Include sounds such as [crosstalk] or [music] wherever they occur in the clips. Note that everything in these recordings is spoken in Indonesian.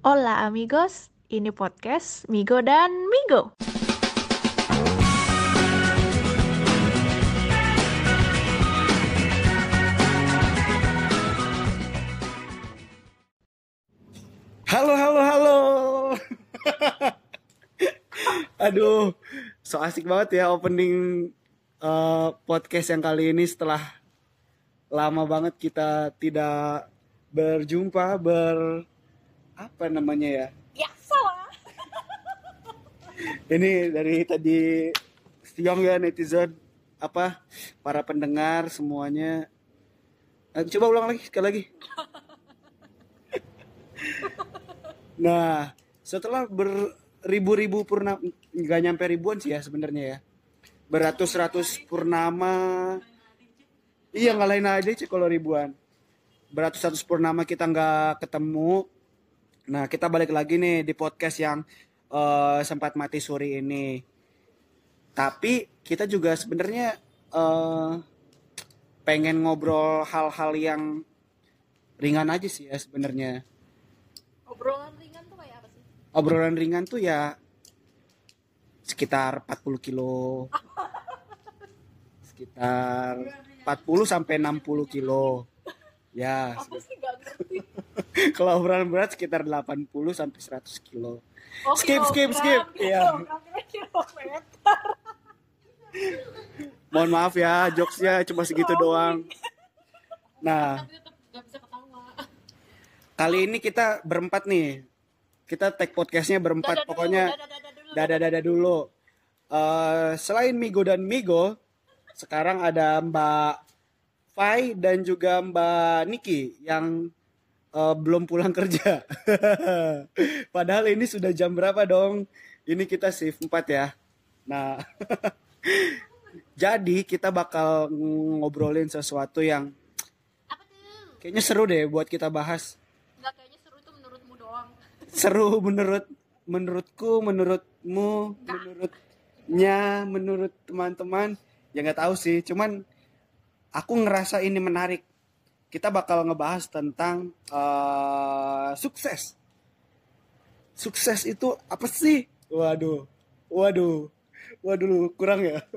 Hola amigos, ini podcast Migo dan Migo. Halo, halo, halo. [laughs] Aduh, so asik banget ya opening uh, podcast yang kali ini setelah lama banget kita tidak berjumpa, ber apa namanya ya? Ya salah. [laughs] Ini dari tadi siang ya netizen apa para pendengar semuanya. Eh, coba ulang lagi sekali lagi. [laughs] Nah, setelah beribu-ribu purnama, nggak nyampe ribuan sih ya sebenarnya ya. Beratus-ratus purnama. Iya ngalahin aja sih kalau ribuan. Beratus-ratus purnama kita nggak ketemu. Nah, kita balik lagi nih di podcast yang eh, sempat mati suri ini. Tapi kita juga sebenarnya eh, pengen ngobrol hal-hal yang ringan aja sih ya sebenarnya Obrolan ringan tuh kayak apa sih? obrolan ringan tuh ya sekitar 40 kilo [laughs] sekitar 40 sampai 60 kilo ya Apa sih gak ngerti? [laughs] kalau obrolan berat sekitar 80 sampai 100 kilo. Oh, Skip, skip, skip. Iya. mohon maaf ya jokesnya cuma segitu doang. Nah. Kali ini kita berempat nih. Kita tag podcastnya berempat. Pokoknya dadah dulu. dada dada dulu. Eh, selain Migo dan Migo sekarang ada Mbak Fai dan juga Mbak Niki yang eh, belum pulang kerja. [laughs] Padahal ini sudah jam berapa dong? Ini kita shift 4 ya. Nah [laughs] jadi kita bakal ngobrolin sesuatu yang Apa tuh? kayaknya seru deh buat kita bahas. Enggak kayaknya seru itu menurutmu doang. [laughs] seru menurut menurutku menurutmu menurutnya menurut teman-teman ya nggak tahu sih. Cuman aku ngerasa ini menarik kita bakal ngebahas tentang eh, sukses. Sukses itu apa sih? Waduh. Waduh. Waduh kurang ya? [laughs]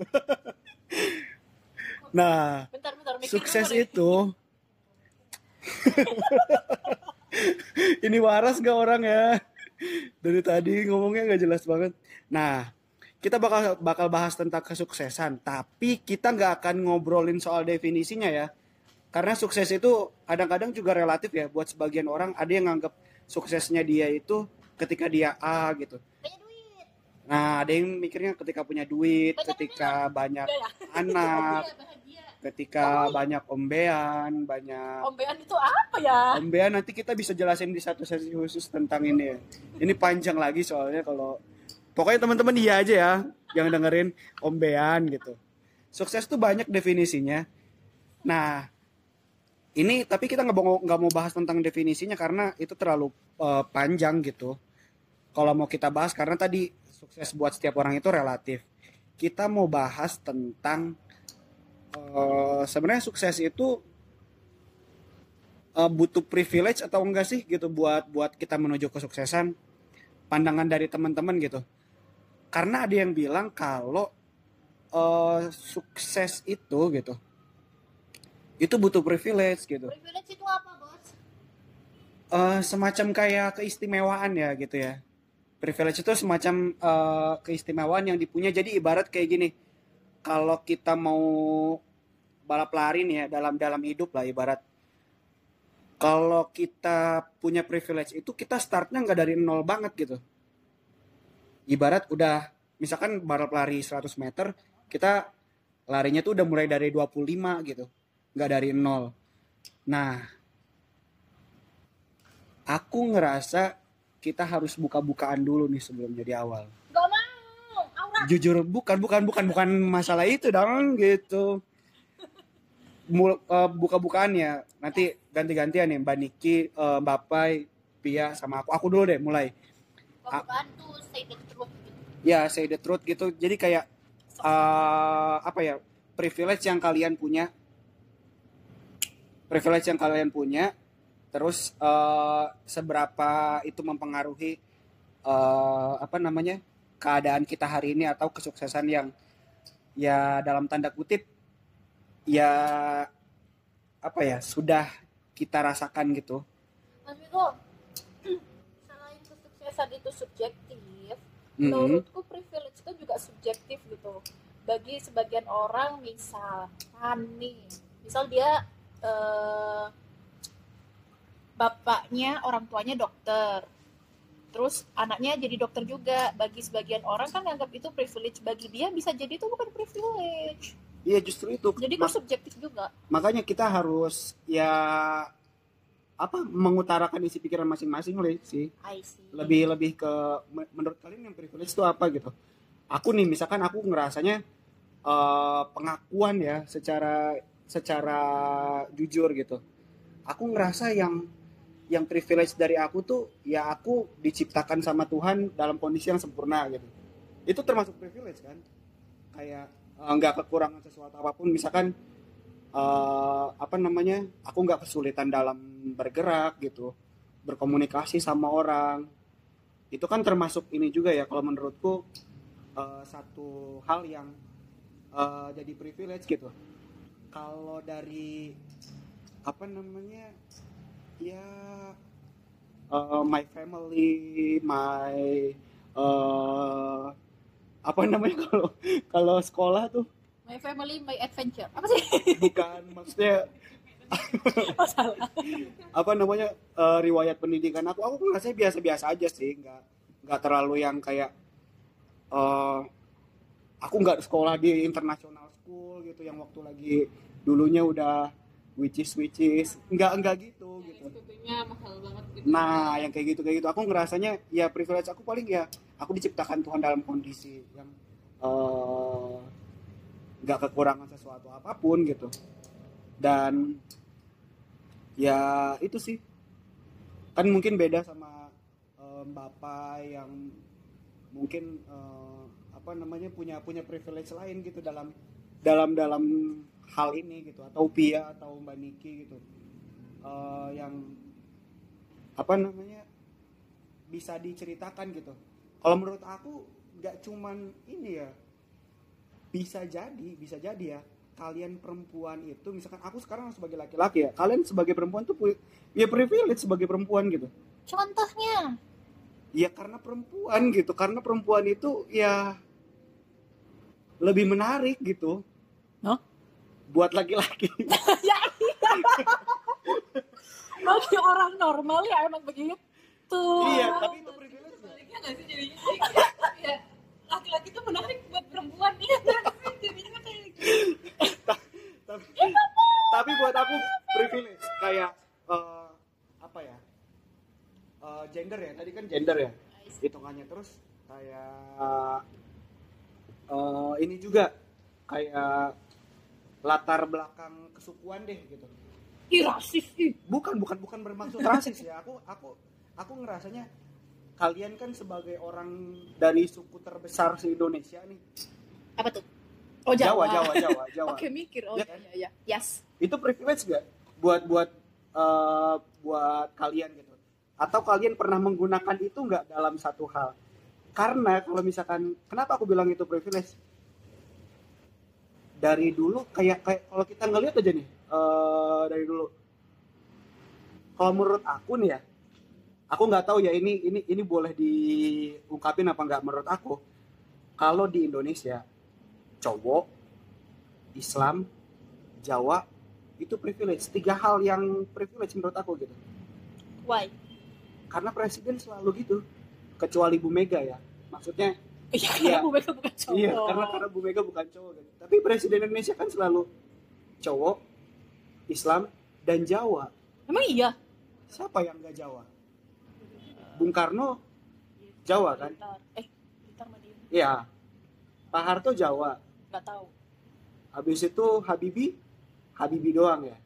Nah Bentar, bentar. mikir sukses itu [laughs] ini waras gak orang ya? Dari tadi ngomongnya nggak jelas banget. Nah kita bakal bakal bahas tentang kesuksesan tapi kita nggak akan ngobrolin soal definisinya ya karena sukses itu kadang-kadang juga relatif ya buat sebagian orang ada yang nganggap suksesnya dia itu ketika dia A gitu Punya duit. nah ada yang mikirnya ketika punya duit Banyak ketika banyak Udah ya. anak [laughs] ketika banyak ombean, banyak Ombean itu apa ya? ombean nanti kita bisa jelasin di satu sesi khusus tentang ini ya. Ini panjang lagi soalnya kalau pokoknya teman-teman iya aja ya yang dengerin ombean gitu. Sukses tuh banyak definisinya. Nah, ini tapi kita nggak mau nggak mau bahas tentang definisinya karena itu terlalu eh, panjang gitu. Kalau mau kita bahas karena tadi sukses buat setiap orang itu relatif. Kita mau bahas tentang eh, sebenarnya sukses itu eh, butuh privilege atau enggak sih gitu buat buat kita menuju kesuksesan pandangan dari teman-teman gitu karena ada yang bilang kalau eh, sukses itu gitu itu butuh privilege gitu. Privilege itu apa, Bos? Eh, semacam kayak keistimewaan ya gitu ya. Privilege itu semacam eh, keistimewaan yang dipunya. Jadi ibarat kayak gini. Kalau kita mau balap lari nih ya dalam dalam hidup lah ibarat. Kalau kita punya privilege itu kita startnya nggak dari nol banget gitu. Ibarat udah misalkan balap lari 100 meter kita larinya tuh udah mulai dari 25 gitu nggak dari nol nah aku ngerasa kita harus buka-bukaan dulu nih sebelum jadi awal Gak mau. Aura. jujur bukan bukan bukan bukan masalah itu dong gitu eh, buka-bukaannya nanti ganti-gantian nih Mbak Niki, eh, Mbak Pai, Pia sama aku. Aku dulu deh mulai. Bukan tuh say the truth gitu. Ya say the truth gitu. Jadi kayak eh, apa ya privilege yang kalian punya, privilege yang kalian punya terus eh, seberapa itu mempengaruhi eh, apa namanya keadaan kita hari ini atau kesuksesan yang ya dalam tanda kutip ya apa ya sudah kita rasakan gitu Mas Miko, [clears throat] selain kesuksesan itu subjektif, Mhm. menurutku privilege itu juga subjektif gitu. Bagi sebagian orang, misal nih, misal dia eh, bapaknya, orang tuanya dokter, terus anaknya jadi dokter juga. Bagi sebagian orang kan anggap itu privilege, bagi dia bisa jadi itu bukan privilege. Iya justru itu Jadi kan subjektif juga. makanya kita harus ya apa mengutarakan isi pikiran masing-masing sih I see. lebih lebih ke me- menurut kalian yang privilege itu apa gitu aku nih misalkan aku ngerasanya eh, pengakuan ya secara secara jujur gitu. Aku ngerasa yang yang privilege dari aku tuh ya aku diciptakan sama Tuhan dalam kondisi yang sempurna gitu. Itu termasuk privilege kan? Kayak eh, nggak kekurangan sesuatu apa pun. Misalkan eh, apa namanya aku nggak kesulitan dalam bergerak gitu berkomunikasi sama orang. Itu kan termasuk ini juga ya kalau menurutku eh, satu hal yang eh, jadi privilege gitu kalau dari apa namanya ya eh, my family my eh, apa namanya [laughs] kalau kalau sekolah tuh My family, my adventure. Apa sih? bukan maksudnya [laughs] Oh, salah. apa namanya eh, riwayat pendidikan aku aku ngerasa biasa-biasa aja sih nggak nggak terlalu yang kayak eh aku nggak sekolah di international school gitu yang waktu lagi dulunya udah which is which is nggak nggak gitu gitu. SPP-nya mahal banget gitu. nah yang kayak gitu kayak gitu. Aku ngerasanya ya privilege aku paling ya aku diciptakan Tuhan dalam kondisi yang eh, nggak kekurangan sesuatu apa pun gitu. Dan ya itu sih. Kan mungkin beda sama eh, bapak yang mungkin eh, apa namanya punya punya privilege lain gitu dalam dalam dalam hal ini gitu atau Pia atau Mbak Niki gitu. Eh, yang apa namanya bisa diceritakan gitu. Kalau menurut aku nggak cuman ini ya. Bisa jadi bisa jadi ya kalian perempuan itu misalkan aku sekarang sebagai laki-laki ya kalian sebagai perempuan tuh ya privilege sebagai perempuan gitu. Contohnya, ya karena perempuan gitu karena perempuan itu ya lebih menarik gitu. Hah? Buat laki-laki. [laughs] Ya iya. Bagi orang normal ya emang begitu. iya tapi itu privilege ya. Sebaliknya nggak sih jadinya? Ya laki-laki tuh menarik buat perempuan. Iya sih? Jadinya kayak gitu. Tapi, tapi buat aku privilege kayak eh, apa ya? Eh, gender ya tadi kan gender ya? Hitungannya terus kayak eh, ini juga. Kayak latar belakang kesukuan deh gitu Ih, rasis ih. bukan bukan bukan bermaksud rasis ya aku aku aku ngerasanya kalian kan sebagai orang dari suku terbesar se Indonesia nih Apa tuh? Oh Jawa Jawa. Jawa Jawa [laughs] Jawa Oke mikir. Oh Ya iya iya. Yes. itu privilege gak buat buat eh, buat kalian gitu atau kalian pernah menggunakan itu nggak dalam satu hal karena kalau misalkan kenapa aku bilang itu privilege dari dulu kayak kayak kalau kita ngelihat aja nih eh, dari dulu. Kalau menurut aku nih ya aku nggak tahu ya ini ini ini boleh diungkapin apa nggak menurut aku. Kalau di Indonesia cowok Islam Jawa itu privilege. Tiga hal yang privilege menurut aku gitu. Why? karena presiden selalu gitu. Kecuali Bu Mega ya. Maksudnya Iya, Iya. karena Bu Mega bukan cowok. iya karena karena Bu Mega bukan cowok gitu. tapi presiden Indonesia kan selalu cowok Islam dan Jawa Emang iya? siapa yang nggak Jawa Bung Karno Jawa kan. Eh, dia. iya Pak Harto Jawa Nggak tahu. habis itu Habibie Habibie doang ya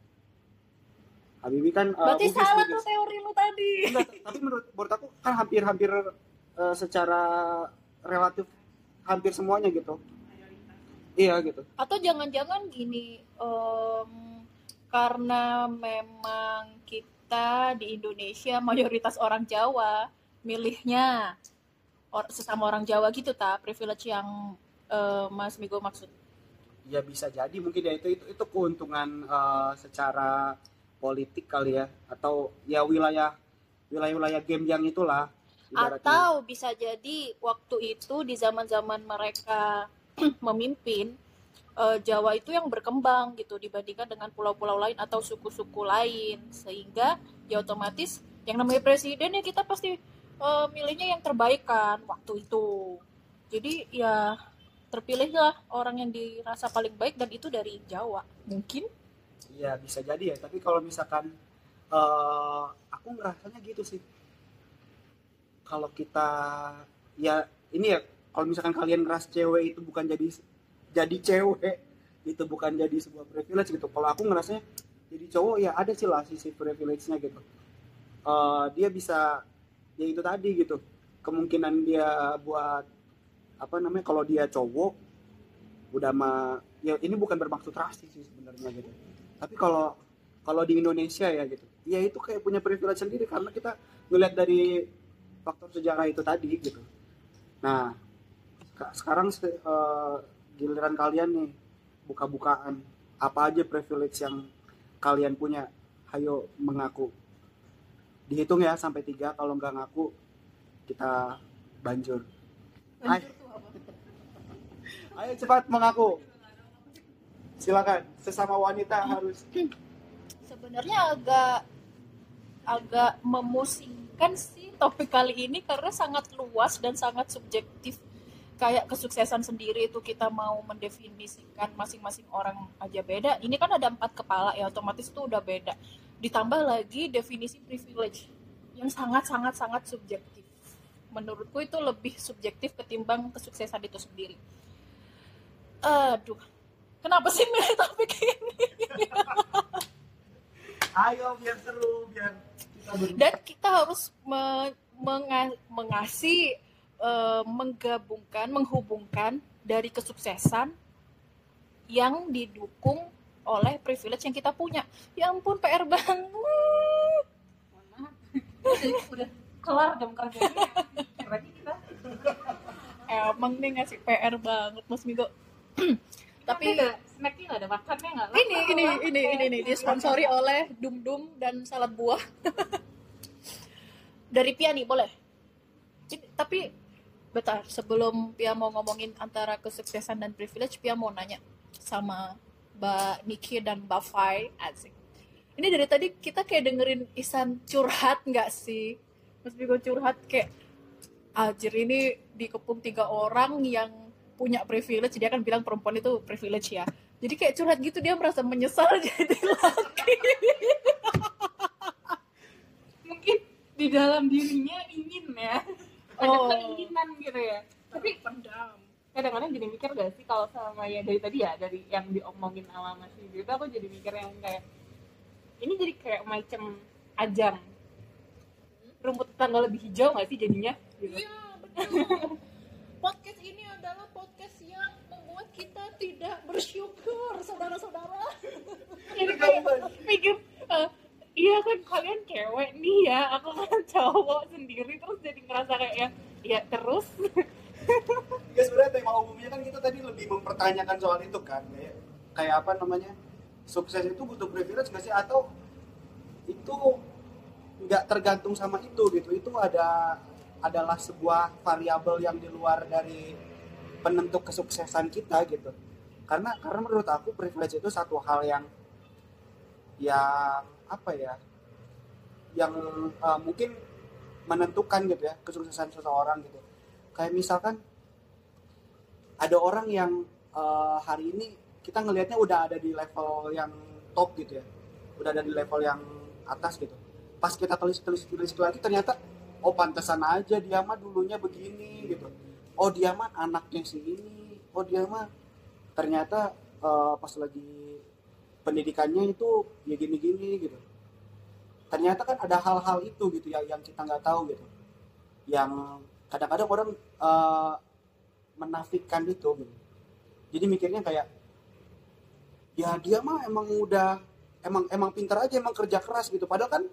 Habibie kan uh, Berarti Bugis, salah Bugis. tuh teori lu tadi. Enggak, tapi menurut menurut aku kan hampir-hampir eh, secara relatif hampir semuanya gitu. Iya gitu. Atau jangan-jangan gini, em, karena memang kita di Indonesia mayoritas orang Jawa milihnya or- sesama orang Jawa gitu ta privilege yang eh, Mas Migo maksud ya bisa jadi mungkin ya itu itu, itu keuntungan eh, secara politik kali ya atau ya wilayah wilayah-wilayah game yang itulah ibaratnya. atau bisa jadi waktu itu di zaman-zaman mereka [clears throat] memimpin eh, Jawa itu yang berkembang gitu dibandingkan dengan pulau-pulau lain atau suku-suku lain. Sehingga ya otomatis yang namanya presiden ya kita pasti eh, milihnya yang terbaik kan waktu itu. Jadi ya terpilihlah orang yang dirasa paling baik dan itu dari Jawa. Mungkin? Iya bisa jadi ya. Tapi kalau misalkan eh aku ngerasanya gitu sih kalau kita ya ini ya kalau misalkan kalian ngeras cewek itu bukan jadi jadi cewek itu bukan jadi sebuah privilege gitu. Kalau aku ngerasanya jadi cowok ya ada sih lah sisi privilege-nya gitu. Eh, dia bisa ya itu tadi gitu. Kemungkinan dia buat apa namanya kalau dia cowok udah mah ya ini bukan bermaksud rasis sih sebenarnya gitu. Tapi kalau kalau di Indonesia ya gitu. Ya itu kayak punya privilege sendiri karena kita ngeliat dari faktor sejarah itu tadi gitu. Nah seka- sekarang se- eh, giliran kalian nih buka-bukaan. Apa aja privilege yang kalian punya? Ayo mengaku. Dihitung ya sampai tiga. Kalau nggak ngaku kita banjur. Ayo. cepat mengaku. Silakan sesama wanita harus. Sebenarnya agak agak memusingkan topik kali ini karena sangat luas dan sangat subjektif. Kayak kesuksesan sendiri itu kita mau mendefinisikan masing-masing orang aja beda. Ini kan ada empat kepala ya otomatis itu udah beda. Ditambah lagi definisi privilege yang sangat sangat subjektif. Menurutku itu lebih subjektif ketimbang kesuksesan itu sendiri. Aduh kenapa sih milih topik ini? [laughs] Ayo biar seru biar dan kita harus me- menga- mengasih eh, menggabungkan menghubungkan dari kesuksesan yang didukung oleh privilege yang kita punya. Ya ampun PR banget udah, kelar jam kerjanya berarti kita. Emang nih ngasih PR banget Mas Migo [clears throat] tapi snacknya nggak ada makannya nggak ini ini ini ini nih disponsori oleh Dum Dum dan salad buah. [laughs] Dari Pia nih boleh? Ini- tapi bentar sebelum Pia mau ngomongin antara kesuksesan dan privilege Pia mau nanya sama Mbak Niki dan Mbak Fai. Asik. Ini dari tadi kita kayak dengerin Isan curhat nggak sih? Mas Bigo curhat kayak Ajir ini dikepung tiga orang yang punya privilege dia kan bilang perempuan itu privilege ya. Jadi kayak curhat gitu dia merasa menyesal [laughs] jadi laki. Mungkin di dalam dirinya ingin ya. Ada Oh. keinginan gitu ya. Tapi pendam. kadang-kadang jadi mikir gak sih kalau sama ya dari tadi ya dari yang diomongin sama Mas itu aku jadi mikir yang kayak ini jadi kayak macam ajang. Rumput tetangga lebih hijau gak sih jadinya? Gitu. iya betul. [laughs] Podcast ini adalah podcast yang membuat kita tidak bersyukur saudara-saudara. Jadi kayak mikir eh, iya kan kalian cewek nih ya aku kan cowok sendiri. Terus jadi ngerasa kayak ya ya terus? Ya sebenarnya tema umumnya kan kita tadi lebih mempertanyakan soal itu kan kayak kayak apa namanya? Sukses itu butuh privilege nggak sih? Atau itu nggak tergantung sama itu gitu? Itu ada adalah sebuah variabel yang di luar dari penentu kesuksesan kita gitu. Karena karena menurut aku privilege itu satu hal yang yang apa ya yang uh, mungkin menentukan gitu ya kesuksesan seseorang gitu. Kayak misalkan ada orang yang uh, hari ini kita ngelihatnya udah ada di level yang top gitu ya. Udah ada di level yang atas gitu. Pas kita tulis tulis tulis lagi ternyata oh pantesan aja dia mah dulunya begini gitu oh dia mah anaknya si ini. Oh dia mah ternyata uh, pas lagi pendidikannya itu ya gini-gini gitu. Ternyata kan ada hal-hal itu gitu ya yang kita nggak tahu gitu. Yang kadang-kadang orang uh, menafikan itu gitu. jadi mikirnya kayak ya dia mah emang udah emang emang pintar aja emang kerja keras gitu. Padahal kan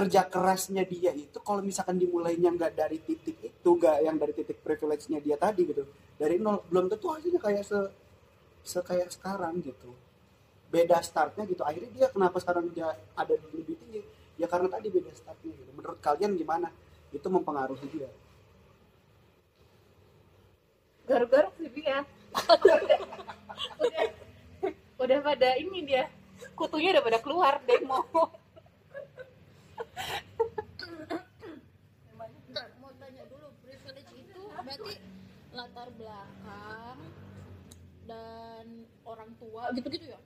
kerja kerasnya dia itu kalau misalkan dimulainya nggak dari titik itu nggak yang dari titik privilege-nya dia tadi gitu. Dari nol belum tentu hasilnya kayak se, se kayak sekarang gitu. Beda startnya gitu. Akhirnya dia kenapa sekarang dia ada lebih tinggi? Ya karena tadi beda startnya gitu. Menurut kalian gimana? Itu mempengaruhi dia. Garuk-garuk sih dia [laughs] udah udah pada ini dia. Kutunya udah pada keluar demo Bentar, mau tanya dulu privilege itu berarti latar belakang dan orang tua gitu-gitu ya?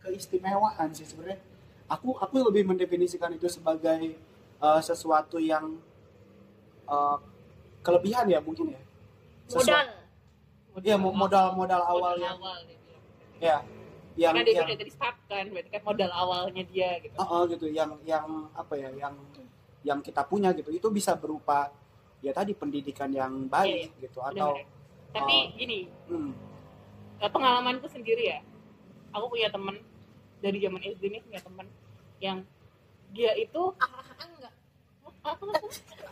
Keistimewaan sih sebenarnya. Aku aku lebih mendefinisikan itu sebagai uh, sesuatu yang uh, kelebihan ya mungkin ya. Sesu- modal. Iya, mo- modal modal awal modal yang awal gitu. ya yang karena dia yang udah dari start kan berarti kan modal awalnya dia gitu. Oh, oh, gitu. Yang yang apa ya yang yang kita punya gitu itu bisa berupa ya tadi pendidikan yang baik gitu atau Bener-bener. tapi Oh. gini hmm, eh, pengalamanku sendiri ya aku punya temen dari zaman SD nih punya temen yang dia itu ah enggak aku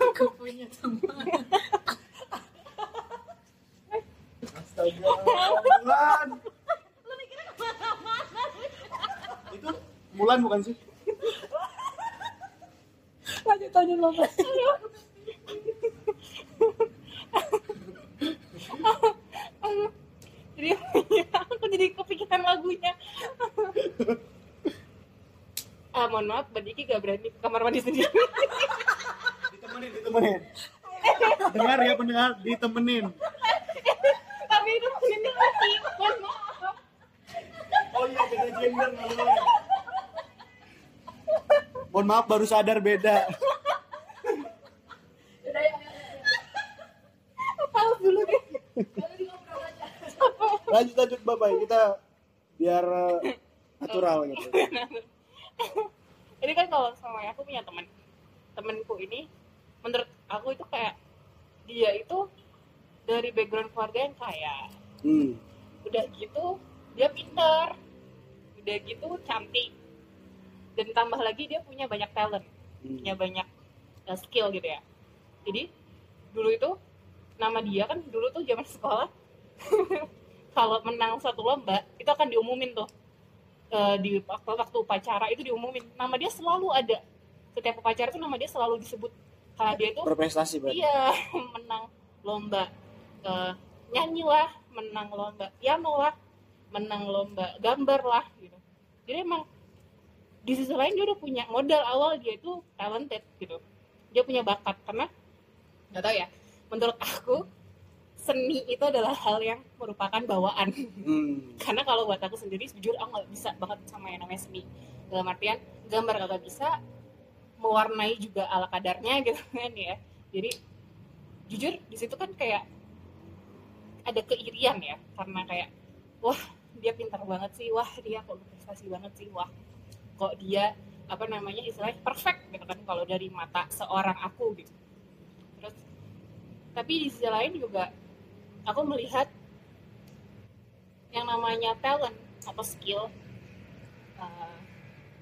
aku punya teman astaga Mulan itu Mulan bukan sih? Lanjut lanjut lomba jadi aku jadi kepikiran lagunya. Ah mohon maaf Mbak Diki gak berani ke kamar mandi sendiri. Ditemenin ditemenin. Dengar ya pendengar ditemenin. Tapi itu ini lagi mohon maaf oh iya beda gender namanya. Mohon maaf baru sadar beda. Pause dulu deh lanjut lanjut bye kita biar uh, natural gitu. Ini kan kalau sama aku punya teman temenku ini menurut aku itu kayak dia itu dari background keluarga yang kaya. Hmm. udah gitu dia pinter udah gitu cantik. Dan tambah lagi dia punya banyak talent Hmm. punya banyak uh, skill gitu ya. Jadi dulu itu nama dia kan dulu tuh zaman [laughs] sekolah kalau menang suatu lomba itu akan diumumin tuh. Eh, di waktu, waktu upacara itu diumumin. Nama dia selalu ada. Setiap upacara itu nama dia selalu disebut. Karena dia itu berprestasi berarti. iya [laughs] menang lomba. Eh, nyanyi lah menang lomba piano lah menang lomba gambar lah gitu. Jadi emang di sisi lain dia udah punya modal awal dia itu talented gitu. Dia punya bakat karena nggak tahu ya menurut aku seni itu adalah hal yang merupakan bawaan. Hmm. [laughs] karena kalau buat aku sendiri jujur aku nggak bisa banget sama yang namanya seni. Dalam artian gambar kagak bisa mewarnai juga ala kadarnya [laughs] gitu kan ya. Jadi jujur di situ kan kayak ada keirian ya. Karena kayak wah dia pintar banget sih wah dia kok berprestasi banget sih wah kok dia apa namanya istilahnya perfect gitu kan kalau dari mata seorang aku gitu. Terus tapi di sisi lain juga aku melihat yang namanya talent atau skill uh,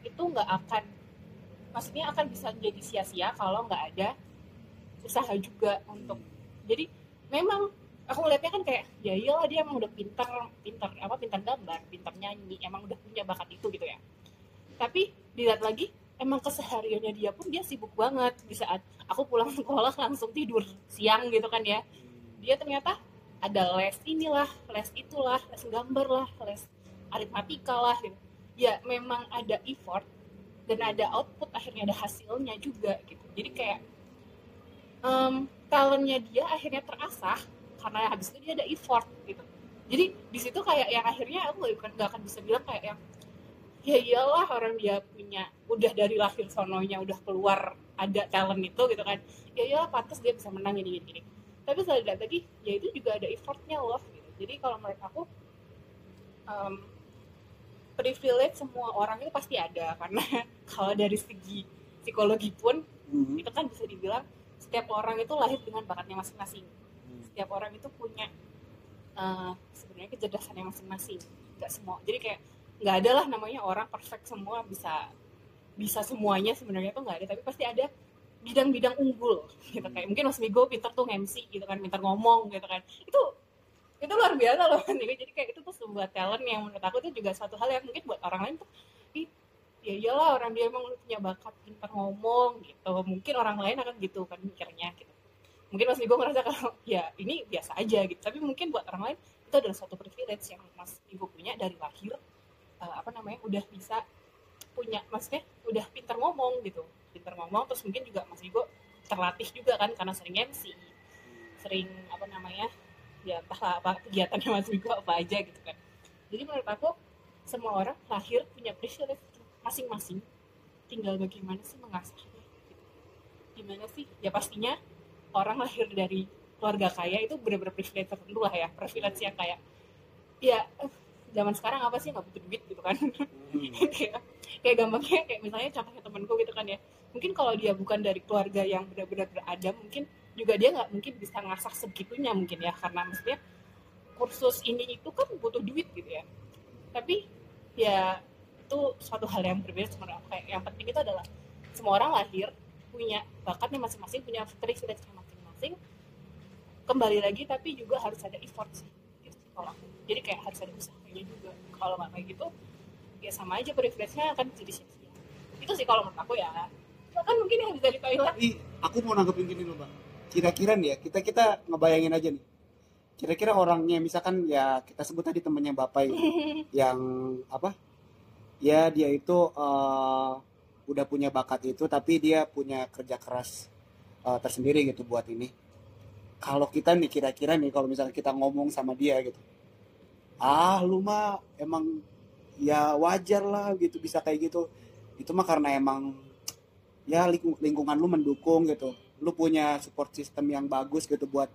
itu nggak akan maksudnya akan bisa menjadi sia-sia kalau nggak ada usaha juga untuk jadi memang aku melihatnya kan kayak ya iyalah dia emang udah pintar pintar apa pintar gambar pintar nyanyi emang udah punya bakat itu gitu ya. Tapi dilihat lagi emang kesehariannya dia pun dia sibuk banget. Di saat aku pulang [laughs] sekolah langsung tidur siang gitu kan ya. Dia ternyata ada les inilah les itulah les gambar lah les aritmatika lah gitu. Ya memang ada effort dan ada output akhirnya ada hasilnya juga gitu. Jadi kayak um, talentnya dia akhirnya terasah karena habis itu dia ada effort gitu jadi di situ kayak yang akhirnya aku nggak nggak akan bisa bilang kayak yang ya iyalah orang dia punya udah dari lahir sononya udah keluar ada talent itu gitu kan ya iyalah pantas dia bisa menang gini gini, gini. tapi saya lihat lagi ya itu juga ada effortnya loh gitu. jadi kalau menurut aku um, privilege semua orang itu pasti ada karena [laughs] kalau dari segi psikologi pun Hmm. itu kan bisa dibilang setiap orang itu lahir dengan bakatnya masing-masing setiap orang itu punya uh, sebenarnya kecerdasannya masing-masing. Nggak semua. Jadi kayak nggak ada lah namanya orang perfect semua bisa bisa semuanya sebenarnya tuh nggak ada. Tapi pasti ada bidang-bidang unggul gitu kayak mungkin Mas Migo pinter tuh MC gitu kan pinter ngomong gitu kan. Itu itu luar biasa loh. [laughs] Jadi kayak itu tuh sebuah talent yang menurut aku itu juga suatu hal yang mungkin buat orang lain tuh "Ih, ya iyalah orang dia emang punya bakat pinter ngomong gitu. Mungkin orang lain akan gitu kan mikirnya gitu mungkin Mas Migo ngerasa kalau [laughs] ya ini biasa aja gitu. Tapi mungkin buat orang lain itu adalah suatu privilege yang Mas Migo punya dari lahir eh, apa namanya udah bisa punya maksudnya udah pinter ngomong gitu. Pinter ngomong terus mungkin juga Mas Migo terlatih juga kan karena sering MC sering apa namanya ya entahlah apa kegiatannya Mas Migo apa aja gitu kan. Jadi menurut aku semua orang lahir punya privilege masing-masing. Tinggal bagaimana sih mengasahnya gitu. gimana sih? Ya pastinya orang lahir dari keluarga kaya itu benar-benar privilege tertentu lah ya privilege yang kayak ya eh, zaman sekarang apa sih? Nggak butuh duit gitu kan. [laughs] Kayak kayak gampangnya kayak misalnya contohnya temanku gitu kan ya. Mungkin kalau dia bukan dari keluarga yang benar-benar berada mungkin juga dia nggak mungkin bisa ngasah segitunya mungkin ya. Karena maksudnya kursus ini itu kan butuh duit gitu ya. Tapi ya itu suatu hal yang berbeda sebenarnya. Yang penting itu adalah semua orang lahir punya bakatnya masing-masing punya privilege masing-masing kembali lagi tapi juga harus ada effort sih gitu kalau aku. jadi kayak harus ada usahanya juga kalau nggak kayak gitu ya sama aja privilege-nya akan jadi sia-sia itu sih kalau menurut aku ya bahkan mungkin yang bisa di toilet Tapi aku mau nanggepin gini loh bang. Kira-kira nih ya kita kita ngebayangin aja nih. Kira-kira orangnya misalkan ya kita sebut tadi temennya bapak itu, [laughs] yang apa? Ya dia itu eh, udah punya bakat itu tapi dia punya kerja keras eh, tersendiri gitu buat ini. Kalau kita nih kira-kira nih kalau misalnya kita ngomong sama dia gitu. Ah lu mah emang ya wajar lah gitu bisa kayak gitu. Itu mah karena emang ya lingkung- lingkungan lu mendukung gitu lu punya support system yang bagus gitu buat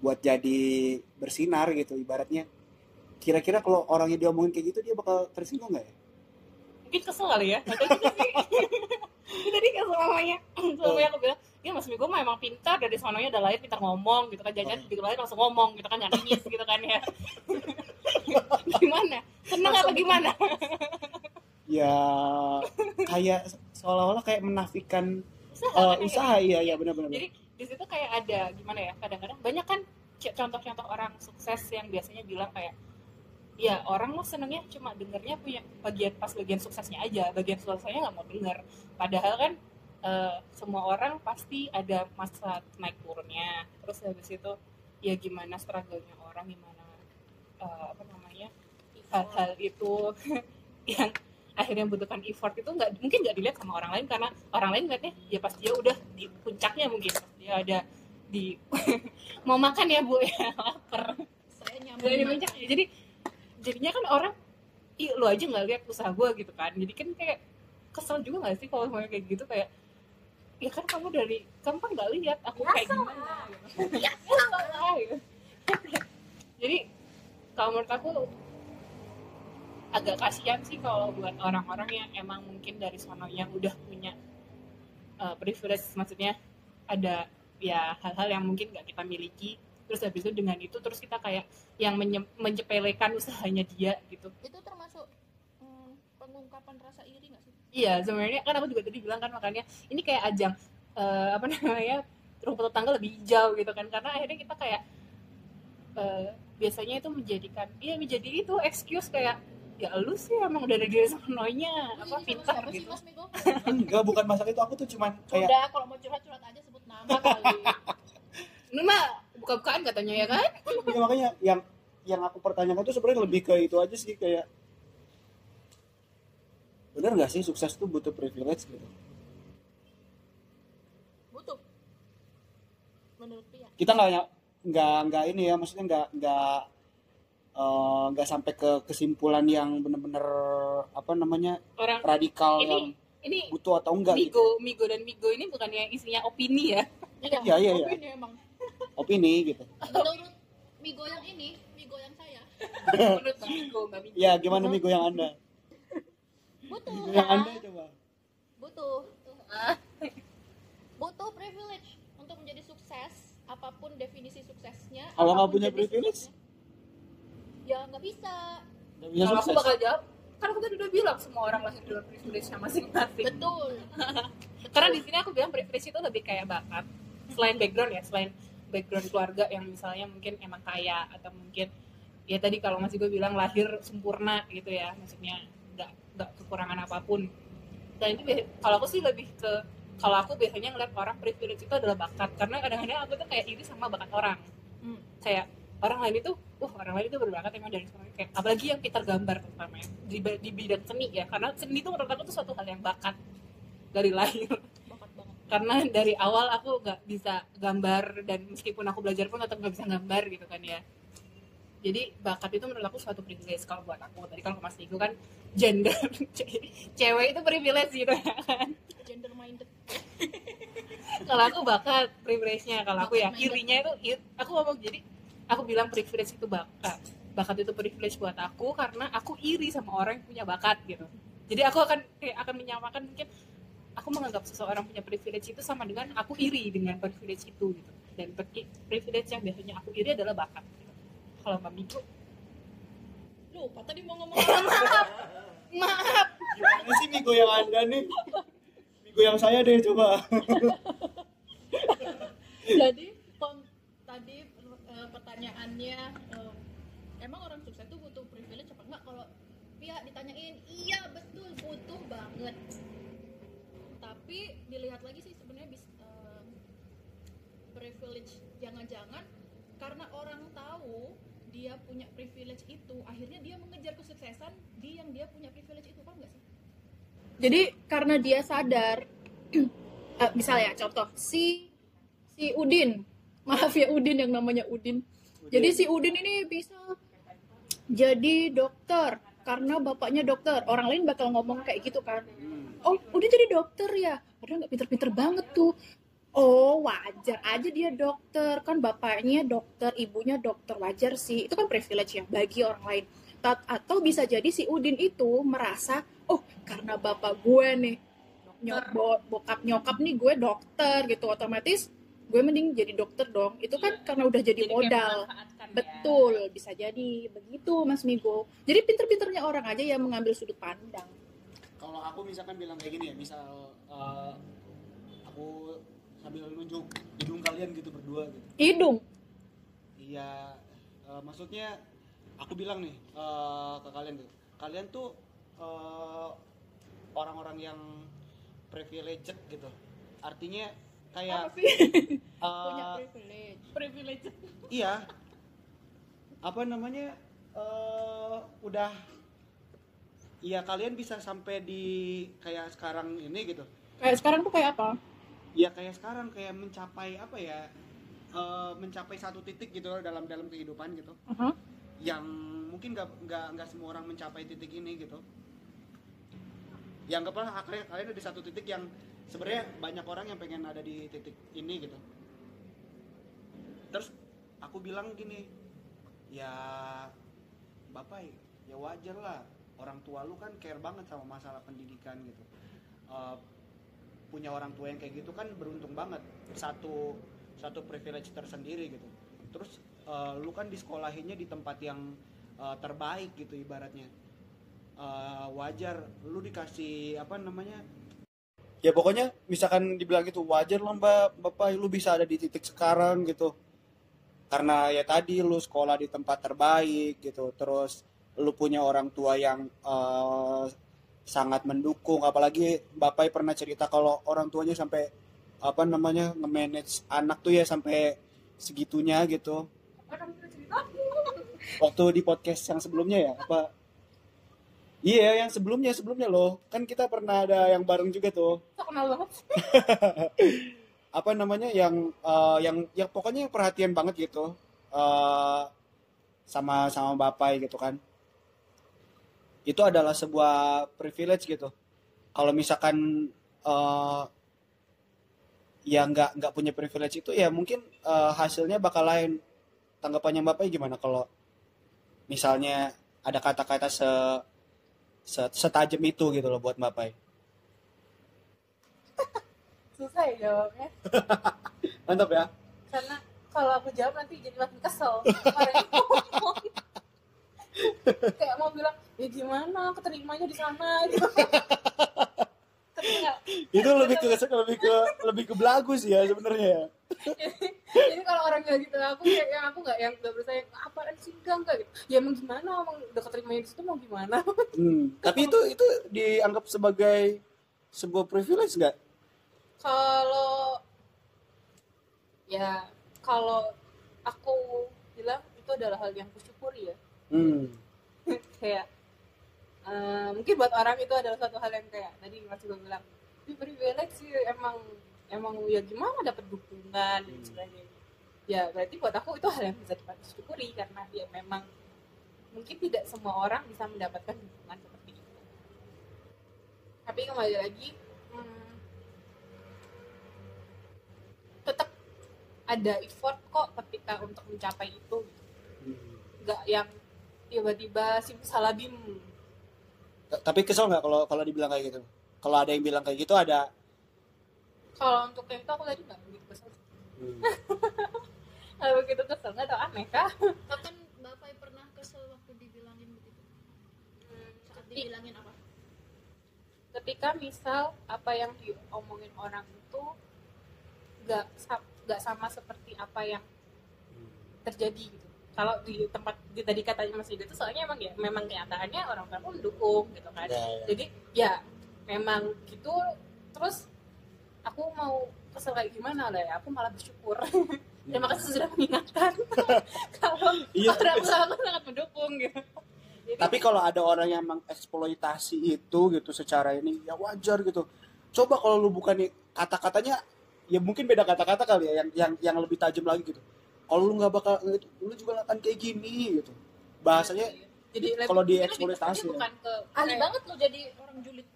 buat jadi bersinar gitu ibaratnya kira-kira kalau orangnya diomongin kayak gitu dia bakal tersinggung nggak ya mungkin kesel kali ya [laughs] [laughs] Ini tadi kayak selamanya selamanya aku bilang ya mas Migo mah emang pintar dari sononya udah lahir pintar ngomong gitu kan jangan begitu lahir langsung ngomong gitu kan jangan nangis [laughs] gitu kan ya. [laughs] Gimana? Seneng apa gimana? Ya kayak seolah-olah kayak menafikan usaha eh, kan ya? usaha iya iya benar-benar. Jadi di situ kayak ada gimana ya kadang-kadang banyak kan contoh-contoh orang sukses yang biasanya bilang kayak ya orang lo senengnya cuma dengernya punya bagian pas bagian suksesnya aja. Bagian suksesnya nggak mau denger. Padahal kan eh, semua orang pasti ada masa naik turunnya. Terus habis itu ya gimana struggle-nya orang gimana eh, apa namanya hal-hal itu [laughs] yang akhirnya membutuhkan effort itu nggak mungkin nggak dilihat sama orang lain. Karena orang lain lihatnya ya pas dia udah di puncaknya mungkin. Pas dia ada di [laughs] mau makan ya bu ya. [laughs] Lapar. Saya puncaknya jadi jadinya kan orang ih lu aja nggak lihat usaha gue gitu kan jadi kan kayak kesel juga nggak sih kalau semuanya kayak gitu kayak ya kan kamu dari kamu kan nggak lihat aku kayak gimana gitu. ya gitu. jadi kalau menurut aku agak kasihan sih kalau buat orang-orang yang emang mungkin dari sono yang udah punya uh, privilege maksudnya ada ya hal-hal yang mungkin nggak kita miliki terus habis itu dengan itu terus kita kayak yang menye- menyepelekan usahanya dia gitu. Itu termasuk hmm, pengungkapan rasa iri nggak sih? Iya sebenarnya kan aku juga tadi bilang kan makanya ini kayak ajang eh, apa [laughs] namanya rumput tetangga lebih hijau gitu kan. Karena akhirnya kita kayak eh, biasanya itu menjadikan iya menjadi itu excuse kayak ya lu sih emang udah dari sononya apa Lu ini pintar sih gitu. Mas Migo [laughs] enggak bukan masalah itu. Aku tuh cuman kayak udah kalau mau curhat-curhat aja sebut nama kali. [laughs] Mah buka-bukaan katanya ya kan? Ya, makanya yang yang aku pertanyakan tuh sebenarnya lebih ke itu aja sih kayak bener nggak sih sukses tuh butuh privilege gitu? Butuh. Menurut Pia kita nggak nggak nggak ini ya maksudnya nggak nggak eh, nggak sampai ke kesimpulan yang bener-bener apa namanya orang radikal Ini- yang ini butuh atau enggak gitu. Migo Migo dan Migo ini bukan yang isinya opini ya. Iya Iya, iya, iya. opini emang opini gitu. Menurut Migo yang ini Migo yang saya. [laughs] Menurut Migo ya gimana migo yang anda? Butuh migo yang anda coba. Butuh. Butuh privilege untuk menjadi sukses apa pun definisi suksesnya Kalau nggak punya privilege? suksesnya. ya nggak bisa. Nggak bisa kalau aku bakal jawab kan aku tadi udah bilang semua orang lahir dengan privilege-nya masing-masing. Betul. [laughs] Karena di sini aku bilang privilege itu lebih kayak bakat. Selain background ya selain background keluarga yang misalnya mungkin emang kaya atau mungkin ya tadi kalau masih gue bilang lahir sempurna gitu ya maksudnya nggak nggak kekurangan apa pun. Dan itu kalau aku sih lebih ke kalau aku biasanya ngeliat orang privilege itu adalah bakat. Karena kadang-kadang aku tuh kayak iri sama bakat orang. Hmm. kayak orang lain itu uh orang lain itu berbakat emang dari semuanya kayak apalagi yang pintar gambar terutama ya di, di bidang seni ya. Karena seni itu menurut aku tuh suatu hal yang bakat dari [laughs] lahir karena dari awal aku nggak bisa gambar dan meskipun aku belajar pun tetap nggak bisa gambar gitu kan ya. Jadi bakat itu menurut aku suatu privilege kalau buat aku. Tadi kalau Mas Nico kan gender [laughs] cewek itu privilege gitu ya kan. Gender minded. Kalau aku bakat privilege-nya kalau aku ya Bakat minded. irinya itu aku ngomong jadi aku bilang privilege itu bakat. Bakat itu privilege buat aku karena aku iri sama orang yang punya bakat gitu. Jadi aku akan kayak akan menyamakan mungkin aku menganggap seseorang punya privilege itu sama dengan aku iri dengan privilege itu gitu. Dan pri- privilege yang biasanya aku iri adalah bakat gitu. kalau mbak Miko lupa tadi mau ngomong apa? [laughs] Maaf. Gimana sih Migo yang anda nih? Migo yang saya deh coba. [laughs] jadi kon- tadi eh, pertanyaannya eh, emang orang sukses itu butuh privilege apa enggak? Kalau pihak ditanyain iya betul butuh banget tapi dilihat lagi sih sebenarnya bis eh, privilege jangan-jangan karena orang tahu dia punya privilege itu akhirnya dia mengejar kesuksesan di yang dia punya privilege itu kan enggak sih? Jadi karena dia sadar [clears throat] eh, misalnya contoh si si Udin. [laughs] Maaf ya Udin yang namanya Udin. Jadi si Udin ini bisa jadi dokter karena bapaknya dokter. Orang lain bakal ngomong kayak gitu kan oh Udin jadi dokter ya? Padahal nggak pinter-pinter banget tuh. Oh wajar aja dia dokter. Kan bapaknya dokter ibunya dokter. Wajar sih. Itu kan privilege ya bagi orang lain. Ta- atau bisa jadi si Udin itu merasa oh karena bapak gue nih nyok bo- bokap nyokap nih gue dokter gitu. Otomatis gue mending jadi dokter dong. Itu kan karena udah jadi, kayak modal. ya. betul bisa jadi begitu mas Migo. Jadi pinter-pinternya orang aja yang mengambil sudut pandang Kalau aku misalkan bilang kayak gini ya, misal eh, aku sambil nunjuk hidung kalian gitu berdua gitu. hidung? Iya, eh, maksudnya aku bilang nih eh, ke kalian tuh, kalian tuh eh, orang-orang yang privileged gitu. Artinya kayak apa sih? eh, [laughs] punya privilege. Privilege. iya. Apa namanya eh udah iya kalian bisa sampai di kayak sekarang ini gitu. Kayak sekarang tuh kayak apa? Ya kayak sekarang kayak mencapai apa ya eh, mencapai satu titik gitu loh dalam dalam kehidupan gitu. Aha. yang mungkin nggak nggak nggak semua orang mencapai titik ini gitu. Ya anggaplah kalian kalian ada di satu titik yang sebenarnya banyak orang yang pengen ada di titik ini gitu. Terus aku bilang gini ya bapak ya wajar lah orang tua lu kan care banget sama masalah pendidikan gitu. Eh, punya orang tua yang kayak gitu kan beruntung banget. Satu satu privilege tersendiri gitu. Terus eh, lu kan disekolahinnya di tempat yang eh, terbaik gitu ibaratnya. Eh, wajar lu dikasih apa namanya ya pokoknya misalkan dibilang gitu wajar lah mbak bapak lu bisa ada di titik sekarang gitu. Karena ya tadi lu sekolah di tempat terbaik gitu terus lu punya orang tua yang eh, sangat mendukung apalagi bapak pernah cerita kalau orang tuanya sampai apa namanya nge-manage anak tuh ya sampai segitunya gitu. [laughs] Waktu di podcast yang sebelumnya ya apa? Iya yang sebelumnya sebelumnya loh. Kan kita pernah ada yang bareng juga tuh. So kenal banget. [laughs] Apa namanya yang eh, yang yang pokoknya yang perhatian banget gitu eh, sama sama bapak gitu kan itu adalah sebuah privilege gitu. Kalau misalkan eh, ya nggak nggak punya privilege itu ya mungkin eh, hasilnya bakal lain. Tanggapannya bapak gimana kalau misalnya ada kata-kata se, se setajam itu gitu loh buat bapak [laughs] susah ya jawabnya. [laughs] Mantap ya. Karena kalau aku jawab nanti jadi makin kesel. [laughs] Kayak mau bilang ya gimana? Keterimanya di sana. [laughs] Gitu. Nggak itu lebih ke lebih ke lebih ke belagu sih ya sebenarnya [laughs] jadi kalau orang nggak gitu aku kayak yang aku nggak yang nggak yang apaan sih? Enggak enggak gitu ya emang gimana? Emang udah keterimanya di situ mau gimana? [laughs] Hmm, tapi itu itu dianggap sebagai sebuah privilege nggak? kalau ya kalau aku bilang itu adalah hal yang kusyukuri ya. Hmm. kayak eh, mungkin buat orang itu adalah satu hal yang kayak tadi Mas juga bilang ini privilege sih emang emang ya gimana dapat dukungan dan sebagainya. Ya berarti buat aku itu hal yang bisa disyukuri karena ya memang mungkin tidak semua orang bisa mendapatkan dukungan seperti itu. Tapi kembali lagi hmm, tetap ada effort kok ketika untuk mencapai itu. Hmm. nggak yang tiba-tiba simsalabim T- Tapi kesel nggak kalau kalau dibilang kayak gitu? Kalau ada yang bilang kayak gitu ada. kalau untuk yang itu aku tadi nggak begitu kesel Hmm. [laughs] nggak begitu kesel nggak tau aneh kah Kapan Bapak pernah kesel waktu dibilangin begitu? Saat dibilangin apa? ketika misal apa yang diomongin orang itu nggak nggak sama seperti apa yang terjadi gitu kalau di tempat di tadi katanya Mas Yuda itu soalnya emang ya memang kenyataannya orang orang pun mendukung gitu kan Ya, ya. jadi ya memang gitu terus aku mau kesel kayak gimana lah ya aku malah bersyukur [laughs] terima kasih sudah mengingatkan [laughs] kalau Iya. orang aku sangat mendukung gitu jadi Tapi kalau ada orang yang mengeksploitasi itu gitu secara ini ya wajar gitu. Coba kalau lu bukan kata-katanya ya mungkin beda kata-kata kali ya yang yang yang lebih tajam lagi gitu. Kalau lu nggak bakal lu juga nggak akan kayak gini gitu. Bahasanya jadi kalau dieksploitasi ya. bukan ke Ahli banget lo jadi orang julid.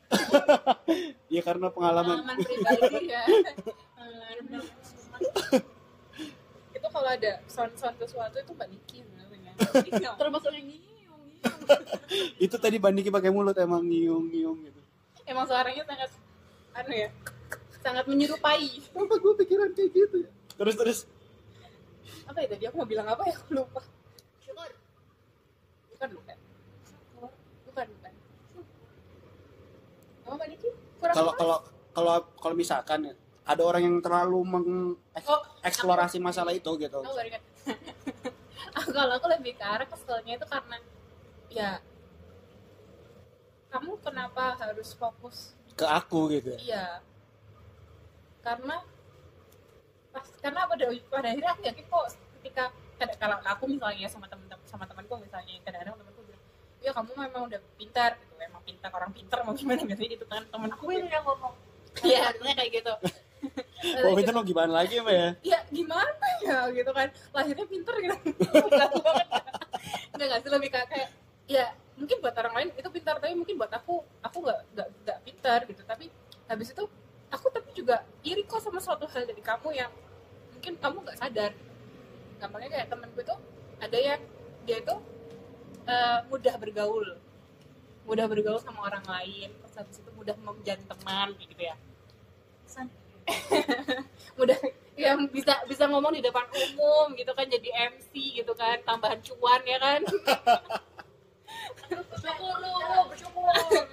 [laughs] ya karena pengalaman. pengalaman pribadi ya [laughs] itu kalau ada sound-sound sesuatu itu mbak Niki namanya Termasuk yang nyiung nyiung. [laughs] itu tadi Bandiki pakai mulut emang nyiung-nyiung gitu. emang suaranya sangat anu ya sangat menyerupai Kenapa gue pikiran kayak gitu ya? Terus terus apa ya tadi aku mau bilang apa ya aku lupa Syukur. bukan bukan bukan bukan apa kalau kalau kalau kalau misalkan ada orang yang terlalu Oh, mengeksplorasi masalah itu gitu. Ingat. [laughs] kalau aku lebih ke arah keselnya itu karena ya kamu kenapa harus fokus Ke aku gitu ya. iya karena pas karena pada pada akhirnya aku yakin kok ketika kada- kalau aku misalnya sama temen sama temanku misalnya kadang-kadang temanku bilang ya kamu memang udah pintar gitu emang pintar orang pintar mau gimana biasanya gitu kan temanku Aku yang ngomong. iya artinya kayak gitu [laughs] Oh, pintar mau gimana lagi Mbak ya? ya gimana ya gitu kan lahirnya pinter gitu [laughs] Enggak banget. Enggak nggak sih lebih kayak kayak, ya mungkin buat orang lain itu pintar tapi mungkin buat aku aku nggak nggak nggak pintar gitu tapi habis itu aku tapi juga iri kok sama suatu hal dari kamu yang mungkin kamu nggak sadar. Gampangnya kayak temenku itu ada yang dia itu eh, mudah bergaul. Mudah bergaul sama orang lain. Terus habis itu mudah menjadi teman gitu ya. [laughs] Mudah yang bisa bisa ngomong di depan umum gitu kan jadi MC gitu kan tambahan cuan ya kan? [laughs] Bersyukur lu, bersyukur.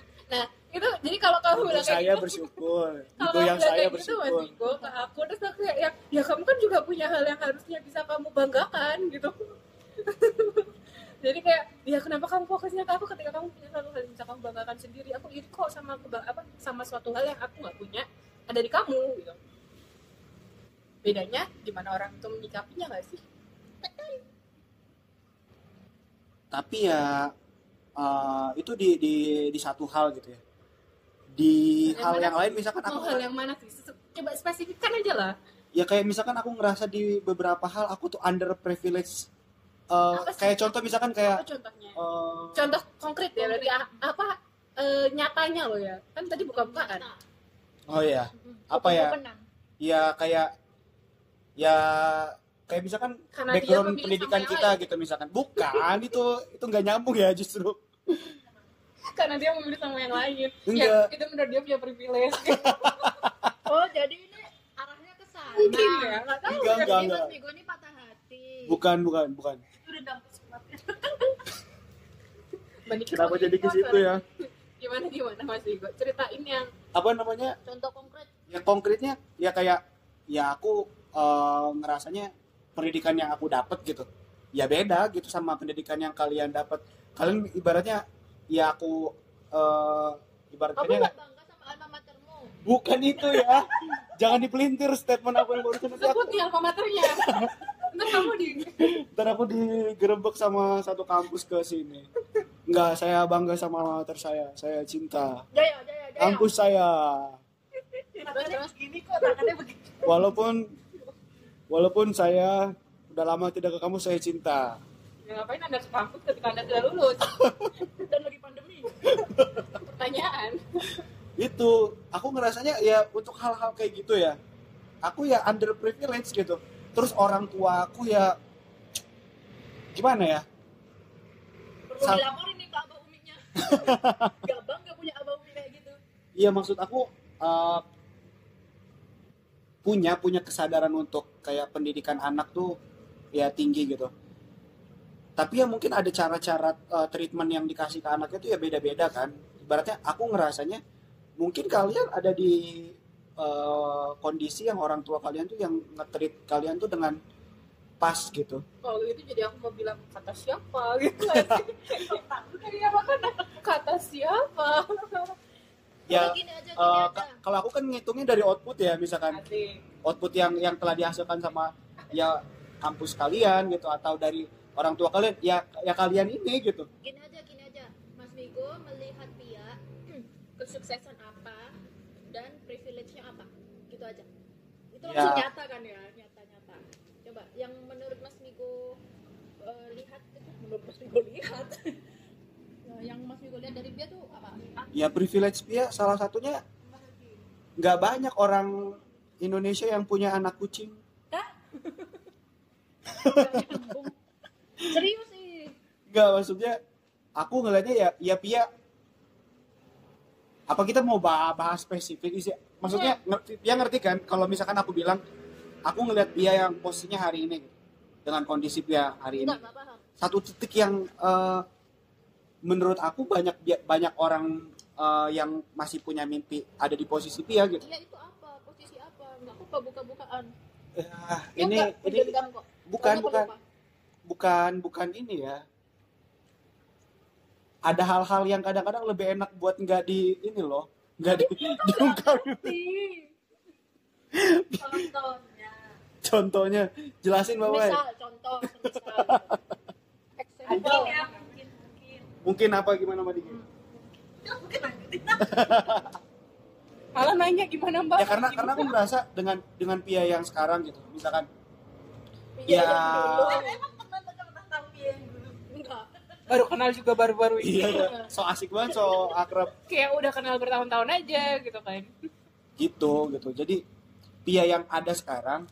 Itu jadi kalau kamu bilang kayak saya gitu bersyukur. [laughs] kalau yang bilang saya gitu bersyukur. Mas Iko, ke aku terus aku kayak ya, ya kamu kan juga punya hal yang harusnya bisa kamu banggakan gitu [laughs] jadi kayak ya kenapa kamu fokusnya ke aku ketika kamu punya satu hal yang bisa kamu banggakan sendiri aku iri kok sama apa sama suatu hal yang aku nggak punya ada di kamu gitu bedanya gimana orang itu menyikapinya nggak sih Tapi ya eh, itu di di di satu hal gitu ya. Di Yang hal mana? yang lain misalkan aku hal yang mana coba spesifikkan aja lah. Ya kayak misalkan aku ngerasa di beberapa hal aku tuh under privilege Eh, Apa sih? kayak contoh misalkan apa kayak contohnya? eh, contoh konkret ya berarti apa eh, nyatanya loh ya. Kan tadi buka-bukaan oh ya apa ya? Ya kayak ya kayak misalkan Karena background pendidikan yang kita gitu misalkan. Bukan itu itu nggak nyambung ya justru [laughs] [laughs] karena dia memilih sama yang lain. Enggak. ya itu menurut dia punya privilege. [laughs] Oh, jadi ini arahnya ke sana. mungkin ya nggak tahu. Enggak enggak Jadi enggak. Mas Migo ini patah hati. bukan bukan bukan. Mbak Niki [laughs] kenapa jadi ke situ ya? Gimana gimana Mas Vigo ceritain yang apa namanya? Contoh konkret. Ya konkretnya ya kayak ya aku eh, ngerasanya pendidikan yang aku dapat gitu. Ya beda gitu sama pendidikan yang kalian dapat kalian ibaratnya ya aku eh kamu ibaratnya nggak bangga sama alma matermu? Bukan itu ya. Jangan dipelintir statement aku yang barusan nanti aku sebut ya alma maternya. Ntar kamu di ntar aku digerebek sama satu kampus ke sini. Enggak, saya bangga sama alma mater saya. Saya cinta. Jaya jaya jaya. Kampus saya. Begini kok tangannya begini walaupun walaupun saya udah lama tidak ke kampus saya cinta. Ya, ngapain anda ke kampus ketika anda sudah lulus? dan [laughs] pertanyaan. Itu aku ngerasanya ya untuk hal-hal kayak gitu ya. Aku ya underprivileged gitu. Terus orang tua aku ya gimana ya? Perlu Sa- dilaporin nih ke abah uminya. [laughs] Gak bangga punya abah umi kayak gitu. Iya maksud aku eh, punya punya kesadaran untuk kayak pendidikan anak tuh ya tinggi gitu. Tapi ya mungkin ada cara-cara eh, treatment yang dikasih ke anak itu ya beda-beda kan. Ibaratnya aku ngerasanya mungkin kalian ada di eh, kondisi yang orang tua kalian tuh yang nge-treat kalian tuh dengan pas gitu. kalau gitu jadi aku mau bilang kata siapa [laughs] gitu kali apa kan kata siapa Ya Udah gini aja gini aja ka- kalau aku kan ngitungnya dari output ya misalkan Asik. output yang yang telah dihasilkan sama ya kampus kalian gitu atau dari orang tua kalian ya ya kalian ini gitu. Gini aja gini aja. Mas Migo melihat Pia [clears throat] kesuksesan apa dan privilege-nya apa? Gitu aja. Itu Ya. langsung nyata kan ya nyata nyata. Coba yang menurut Mas Migo eh, lihat itu menurut Mas Migo lihat. [laughs] Nah, yang Mas Migo lihat dari Pia tuh apa? Ya privilege ya salah satunya nggak banyak orang Indonesia yang punya anak kucing. [laughs] serius sih. Nggak maksudnya aku ngelihatnya ya ya Pia apa kita mau bah- bahas spesifik sih? Maksudnya ngerti, Pia ngerti kan? Kalau misalkan aku bilang aku ngelihat Pia yang posisinya hari ini dengan kondisi Pia hari ini. Enggak nggak satu titik yang eh, menurut aku banyak banyak orang eh, yang masih punya mimpi ada di posisi Pia gitu. iya itu apa? Posisi apa? Nggak apa buka-bukaan. Ya ini enggak, ini kok. bukan bukan. pelupa. Bukan bukan ini ya. Ada hal-hal yang kadang-kadang lebih enak buat nggak di ini loh, nggak di, [laughs] diungkap. contohnya Contohnya jelasin bapak. misal contoh misal [laughs] Mungkin ya, mungkin, mungkin. Mungkin apa gimana Mbak Diki? [laughs] Malah nanya gimana mbak? Ya karena karena aku merasa dengan dengan Pia yang sekarang gitu, misalkan Iya, ya enggak baru kenal juga baru-baru ini. iya so asik banget so akrab. Kayak udah kenal bertahun-tahun aja gitu kan. gitu gitu. Jadi Pia yang ada sekarang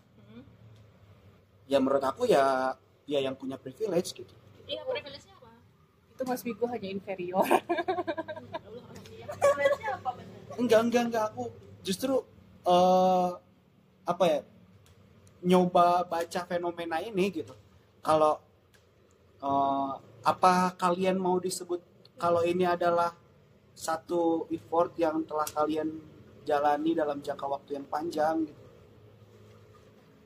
ya menurut aku ya Pia yang punya privilege gitu. Iya privilege-nya apa? Itu Mas Vigo hanya inferior. privilege-nya apa bener enggak enggak enggak. Aku justru eh apa ya nyoba baca fenomena ini gitu. Kalau eh, apa kalian mau disebut kalau ini adalah satu effort yang telah kalian jalani dalam jangka waktu yang panjang gitu?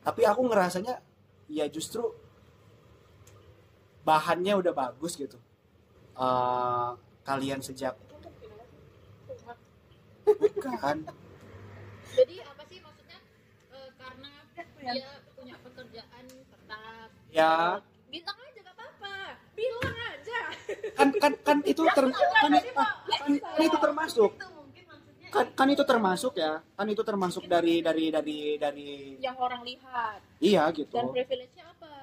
Tapi aku ngerasanya ya justru bahannya udah bagus gitu. Eh, kalian sejak bukan. Jadi apa sih maksudnya? Eh, karena dia punya pekerjaan tetap ya. gak apa-apa bilang aja. Kan kan kan itu ter, kan, kan, kan itu termasuk. Kan kan itu termasuk ya. Kan itu termasuk dari dari dari dari yang orang lihat. Iya dan gitu privilege-nya apa?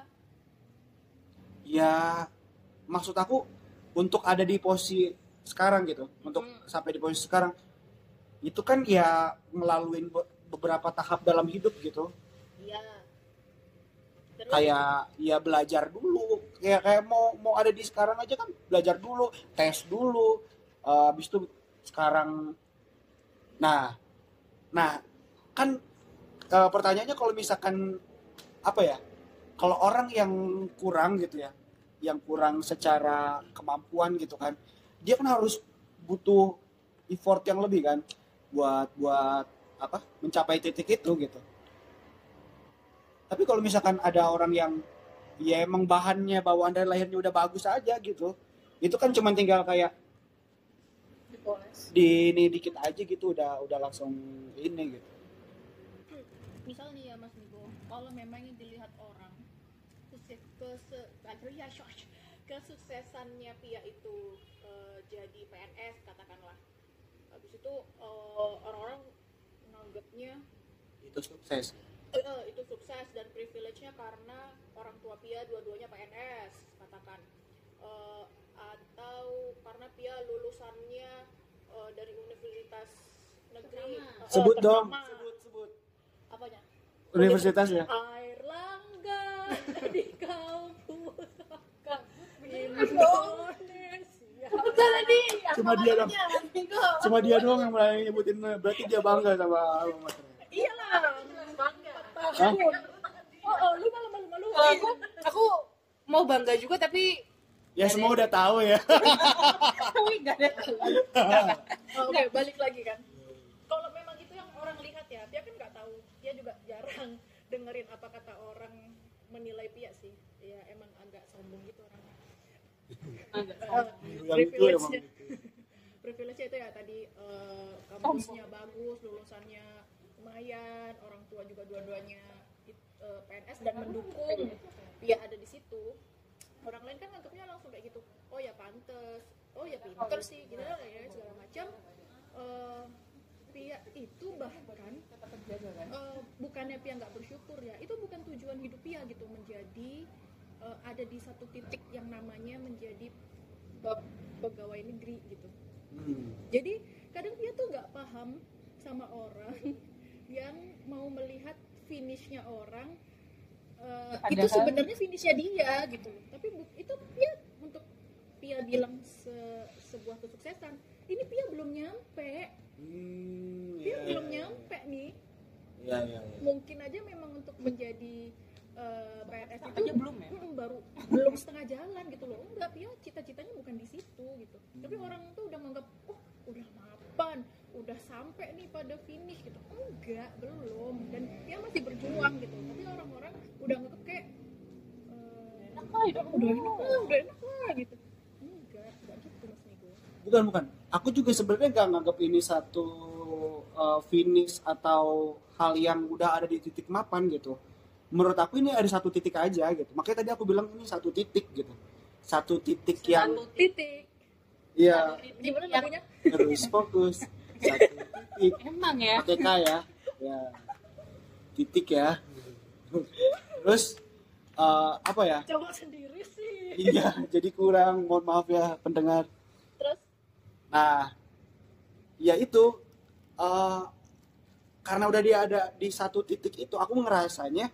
Ya maksud aku untuk ada di posisi sekarang gitu. Untuk sampai di posisi sekarang itu kan ya melalui be- beberapa tahap dalam hidup gitu. Iya. Terus, kayak ya belajar dulu kayak kayak mau mau ada di sekarang aja kan belajar dulu tes dulu. Eh, habis itu sekarang nah nah kan eh, pertanyaannya kalau misalkan apa ya kalau orang yang kurang gitu ya yang kurang secara kemampuan gitu kan dia kan harus butuh effort yang lebih kan buat buat apa mencapai titik itu gitu. Tapi kalau misalkan ada orang yang ya emang bahannya bawaan dari lahirnya udah bagus aja gitu. Itu kan cuma tinggal kayak dipoles. di ini dikit aja gitu udah udah langsung ini gitu. Misal nih ya Mas Nigo kalau memang yang dilihat orang sukses ke ya kesuksesannya Pia itu eh, jadi PNS katakanlah. Habis itu eh, orang-orang menganggapnya itu sukses itu sukses dan privilege-nya karena orang tua Pia dua-duanya PNS katakan. Eh, atau karena Pia lulusannya eh, dari universitas negeri. Eh, sebut dong. sebut sebut. Apanya? Universitas ya? Air langga di kampus Indonesia. Tadi Cuma dia dong. cuma dia doang yang mulai nyebutin berarti dia bangga sama alma mater iyalah bangga oh, oh lu malu malu malu. Kalau aku aku mau bangga juga tapi ya semua udah tahu ya. [laughs] Tapi nggak ada. Oh, Oke, balik lagi kan. Kalau memang itu yang orang lihat ya, dia kan nggak tahu. Dia juga jarang [laughs] dengerin apa kata orang menilai Pia sih. Ya emang agak sombong gitu orangnya. Agak Eh, yang [laughs] itu ya tadi eh, kampusnya bagus, lulusannya lumayan, orang tua juga dua-duanya eh, PNS dan mendukung Pia ada di situ. Orang lain kan nganggapnya langsung kayak gitu. Oh ya pantes, oh ya pinter sih, gitu lah ya segala macam. Eh, Pia itu bahkan eh, bukannya Pia nggak bersyukur ya, itu bukan tujuan hidup Pia gitu menjadi ada di satu titik yang namanya menjadi pe- pegawai negeri gitu. Hmm. Jadi kadang dia tuh nggak paham sama orang yang mau melihat finishnya orang eh, Padahal- itu sebenarnya finishnya dia gitu. Tapi itu Pia untuk Pia bilang se- sebuah kesuksesan, ini Pia belum nyampe. Hmm, Pia iya, belum iya, nyampe nih. iya iya iya. Mungkin aja memang untuk menjadi eh, PNS itu aja belum ya Mm, baru belum setengah jalan gitu loh enggak Pia cita-citanya bukan di situ gitu tapi orang tuh udah menganggap oh udah mapan udah sampai nih pada finish gitu. Enggak belum. Dan dia masih berjuang gitu. Tapi orang-orang udah nganggap kayak eh, enak lah hidup udah enak lah udah enak lah gitu. Enggak enggak gitu mas Nego bukan bukan. Aku juga sebenarnya nggak nganggap ini satu uh, finish atau hal yang udah ada di titik mapan gitu. Menurut aku ini ada satu titik aja gitu. Makanya tadi aku bilang ini satu titik gitu. Satu titik yang Satu titik. Ya gimana yang- lagunya? terus fokus satu titik. Emang ya? Pakai K ya. Ya. Titik ya. Terus uh, apa ya? Coba sendiri sih. Iya jadi kurang. Mohon maaf ya pendengar. Terus? Nah, ya itu eh, karena udah dia ada di satu titik itu, aku ngerasanya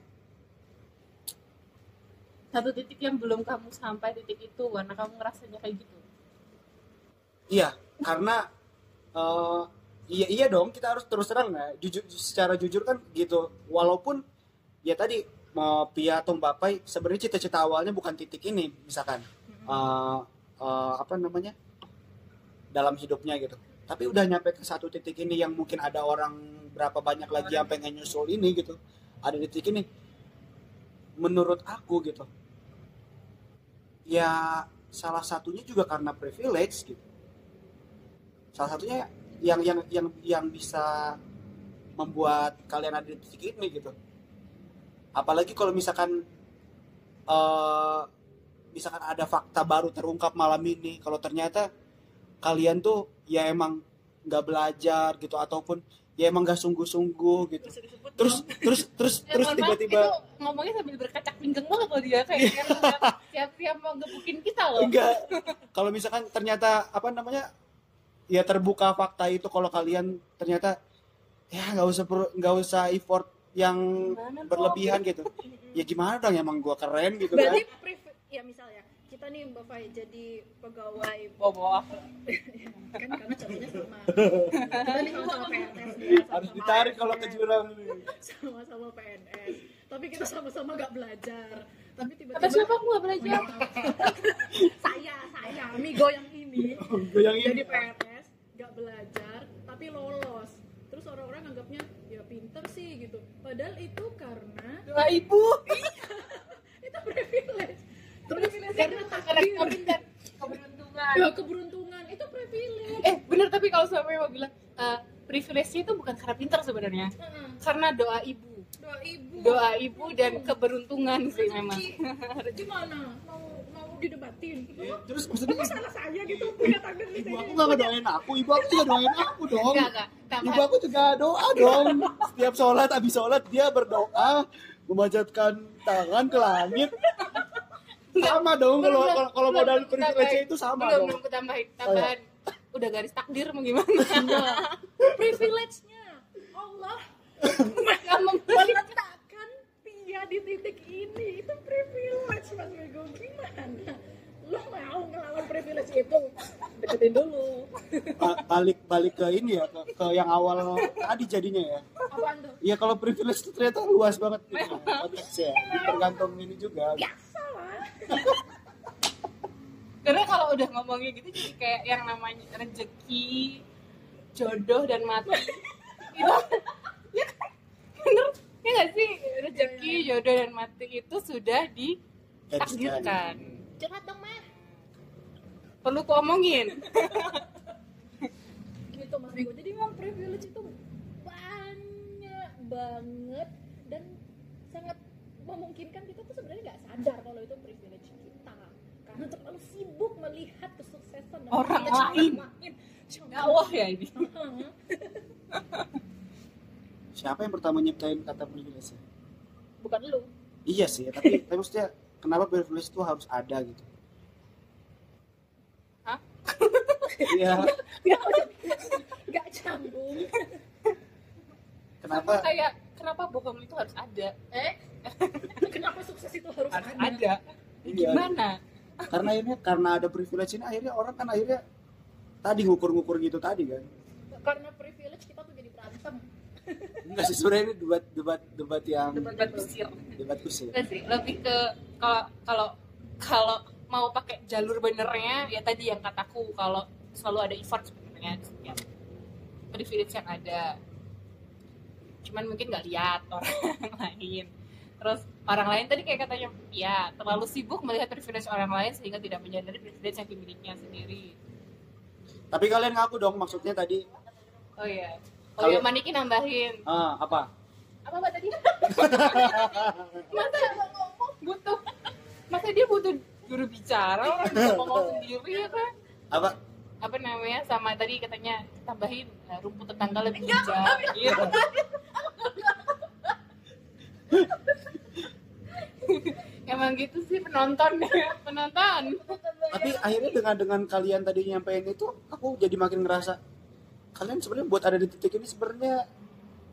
satu titik yang belum kamu sampai titik itu karena kamu ngerasanya kayak gitu? Iya, karena eh, iya iya dong kita harus terus terang ya, jujur secara jujur kan gitu. Walaupun ya tadi mau Pia atau Mbak Pai sebenarnya cita-cita awalnya bukan titik ini, misalkan eh, eh, apa namanya dalam hidupnya gitu. Tapi udah nyampe ke satu titik ini yang mungkin ada orang berapa banyak lagi yang pengen nyusul ini gitu. Ada di titik ini. Menurut aku gitu. Ya salah satunya juga karena privilege gitu. Salah satunya yang yang yang yang bisa membuat kalian ada di titik ini gitu. Apalagi kalau misalkan eh misalkan ada fakta baru terungkap malam ini kalau ternyata kalian tuh ya emang nggak belajar gitu ataupun ya emang nggak sungguh-sungguh gitu. Terus terus terus Ya, terus tiba-tiba ngomongnya sambil berkacak pinggang banget loh dia kayak [laughs] siap-siap mau gebukin kita loh. Enggak kalau misalkan ternyata apa namanya ya terbuka fakta itu kalau kalian ternyata ya nggak usah nggak usah effort yang Gimana berlebihan gitu. Ya gimana dong? Emang gua keren gitu kan. berarti priv- ya misalnya kita nih Mbak Fai jadi pegawai bawa [laughs] kan karena contohnya sama. Kita nih sama-sama [laughs] PNS nih, sama-sama harus ditarik kalau ke jurang ini. Sama-sama PNS tapi kita sama-sama gak belajar. Tapi kata tiba-tiba siapa aku gak belajar? [laughs] Saya saya amigo yang ini. Ini Goyang ini. jadi PNS nggak belajar tapi lolos. Terus orang-orang anggapnya ya pinter sih gitu. Padahal itu karena Doa ibu. [laughs] itu privilege. Privilege Karena takdir. keberuntungan. Keberuntungan. ya keberuntungan. Itu privilege. Eh bener tapi kalau sampai mau bilang eh, privilege-nya itu bukan karena pintar sebenarnya, Heeh. karena doa ibu, doa ibu. Doa ibu dan keberuntungan sih memang. [laughs] gimana didebatin Terus maksudnya Apa salah saya gitu punya takdir di ibu aku gak ngedoain aku, ibu aku juga doain aku dong. Enggak enggak. Ibu aku juga doa dong. Setiap sholat, habis sholat dia berdoa, memanjatkan tangan ke langit. Sama dong kalau kalau modal privilege itu sama belum dong. belum ketambahin tambahan. Udah garis takdir mau gimana? privilege-nya Allah Nggak mem- meletakkan Pia di titik ini itu privilege Mas Bego gimana lo mau ngelawan privilege itu deketin dulu Ba- balik balik ke ini ya ke, ke yang awal tadi jadinya ya. apaan tuh Iya kalau privilege itu ternyata luas banget gitu, konteksnya. Tergantung ini juga. biasa lah [laughs] Karena kalau udah ngomongnya gitu jadi kayak yang namanya rezeki, jodoh dan mati. [laughs] itu ya kan? Bener ya nggak sih rezeki, jodoh dan mati itu sudah ditakdirkan. curhat dong mah Perlu kuomongin. gitu Mas Bego jadi memang privilege itu banyak banget dan sangat memungkinkan kita tuh sebenarnya nggak sadar kalau itu privilege kita karena terlalu sibuk melihat kesuksesan Orang lain. orang lain. Contoh- Dakwah ya ini. [laughs] Siapa yang pertama nyiptain kata privilege? bukan lu Iya sih, tapi [laughs] tapi maksudnya kenapa privilege itu harus ada gitu? Hah? [laughs] Iya, nggak canggung kenapa? Kayak kenapa bohong itu harus ada? eh [laughs] kenapa sukses itu harus ada ada. Iya. Gimana? Karena akhirnya karena ada privilege ini akhirnya orang kan akhirnya tadi ngukur-ngukur gitu tadi kan. karena privilege kita tuh jadi berantem Enggak sih sebenarnya ini debat debat debat yang Debat kusir. debat kusir. Enggak sih, lebih ke kalau kalau kalau mau pakai jalur benernya ya tadi yang kataku kalau selalu ada effort sebenarnya setiap privilege yang ada. Cuman mungkin nggak lihat orang [laughs] lain. Terus orang lain tadi kayak katanya ya terlalu sibuk melihat privilege orang lain sehingga tidak menyadari privilege yang dimilikinya sendiri. Tapi kalian ngaku dong maksudnya tadi. Oh iya oh Kalau- ya Maniki nambahin. Ah, apa? apa mbak tadi? Masa ngomong butuh masa dia butuh juru bicara orang bisa ngomong sendiri ya kan? Apa? apa namanya? Sama tadi katanya tambahin eh, rumput tetangga lebih hijau. iya. Emang gitu sih penonton penonton. Tapi akhirnya dengan dengan kalian tadi nyampein itu aku jadi makin ngerasa kalian sebenarnya buat ada di titik ini sebenarnya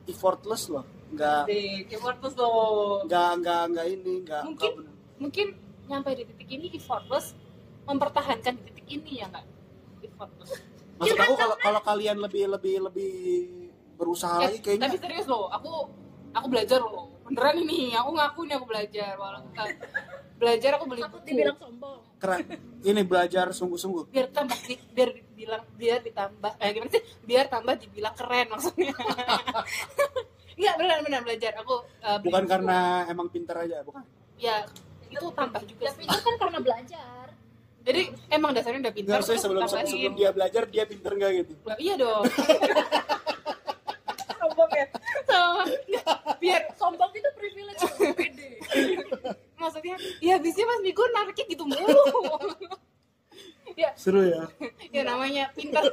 effortless loh. Enggak Asik, effortless loh. enggak enggak enggak ini enggak mungkin mungkin nyampe di titik ini effortless mempertahankan di titik ini ya nggak? Effortless. Maksud aku kalau kalau kalian lebih lebih lebih berusaha Eh, lagi kayaknya. tapi serius loh aku aku belajar loh. Beneran ini aku ngaku nih aku belajar walaupun nggak- belajar aku beli takut buku. dibilang sombong keren. Ini belajar sungguh-sungguh. biar tambah di, biar dibilang biar ditambah eh gimana sih biar tambah dibilang keren maksudnya [laughs] Enggak beneran beneran belajar aku beli Bukan buku. karena emang pinter aja, bukan. ya itu tambah juga tapi itu kan karena belajar jadi emang dasarnya udah saya terus sebelum ditambahin. sebelum dia belajar dia pinter enggak gitu. Lah, iya dong [laughs] sombong ya biar sombong itu privilege pede. Maksudnya ya bisa mas Miko nariknya gitu mulu. Ya. Seru ya. ya namanya pinter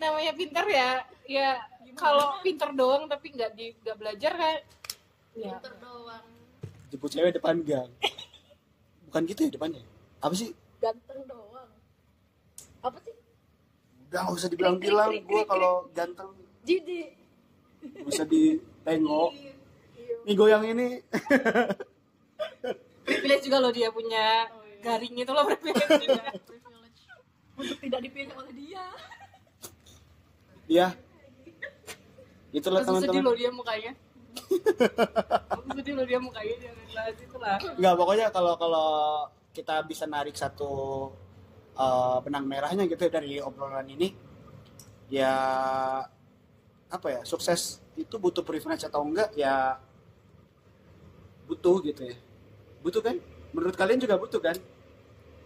namanya pinter ya ya kalau pinter doang tapi nggak di nggak belajar kan ya. Pinter doang. Jemput cewek depan gang. Bukan gitu ya depannya. Apa sih? ganteng doang. Apa sih? Udah nggak usah dibilang-bilang. Gue kalau ganteng. Jidi bisa ditengok. Nih goyang ini [laughs] privilege juga loh dia punya garing itu loh [laughs] privilege juga. untuk tidak dipilih oleh dia ya. Itulah Langsung sedih teman-teman. loh dia mukanya Langsung sedih loh dia mukanya jangan bahas itu lah Enggak, pokoknya kalau kalau kita bisa narik satu eh, benang merahnya gitu dari obrolan ini ya apa ya sukses itu butuh privilege atau enggak ya butuh gitu ya. Butuh kan? Menurut kalian juga butuh kan?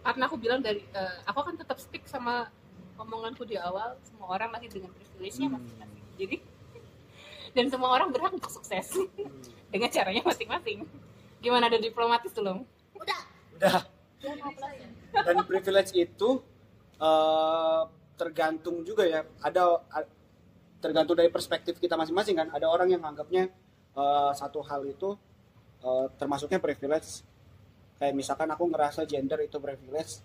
Karena aku bilang dari eh, aku akan tetap stick sama omonganku di awal semua orang lahir dengan privilege-nya Hmm. masing-masing. Jadi [laughs] dan semua orang berhak untuk sukses. [laughs] Dengan caranya masing-masing. Gimana ada diplomatis tuh Long? Udah. udah. Dan privilege itu eh, tergantung juga ya. Ada tergantung dari perspektif kita masing-masing kan. Ada orang yang anggapnya eh, satu hal itu eh, termasuknya privilege. Kayak misalkan aku ngerasa gender itu privilege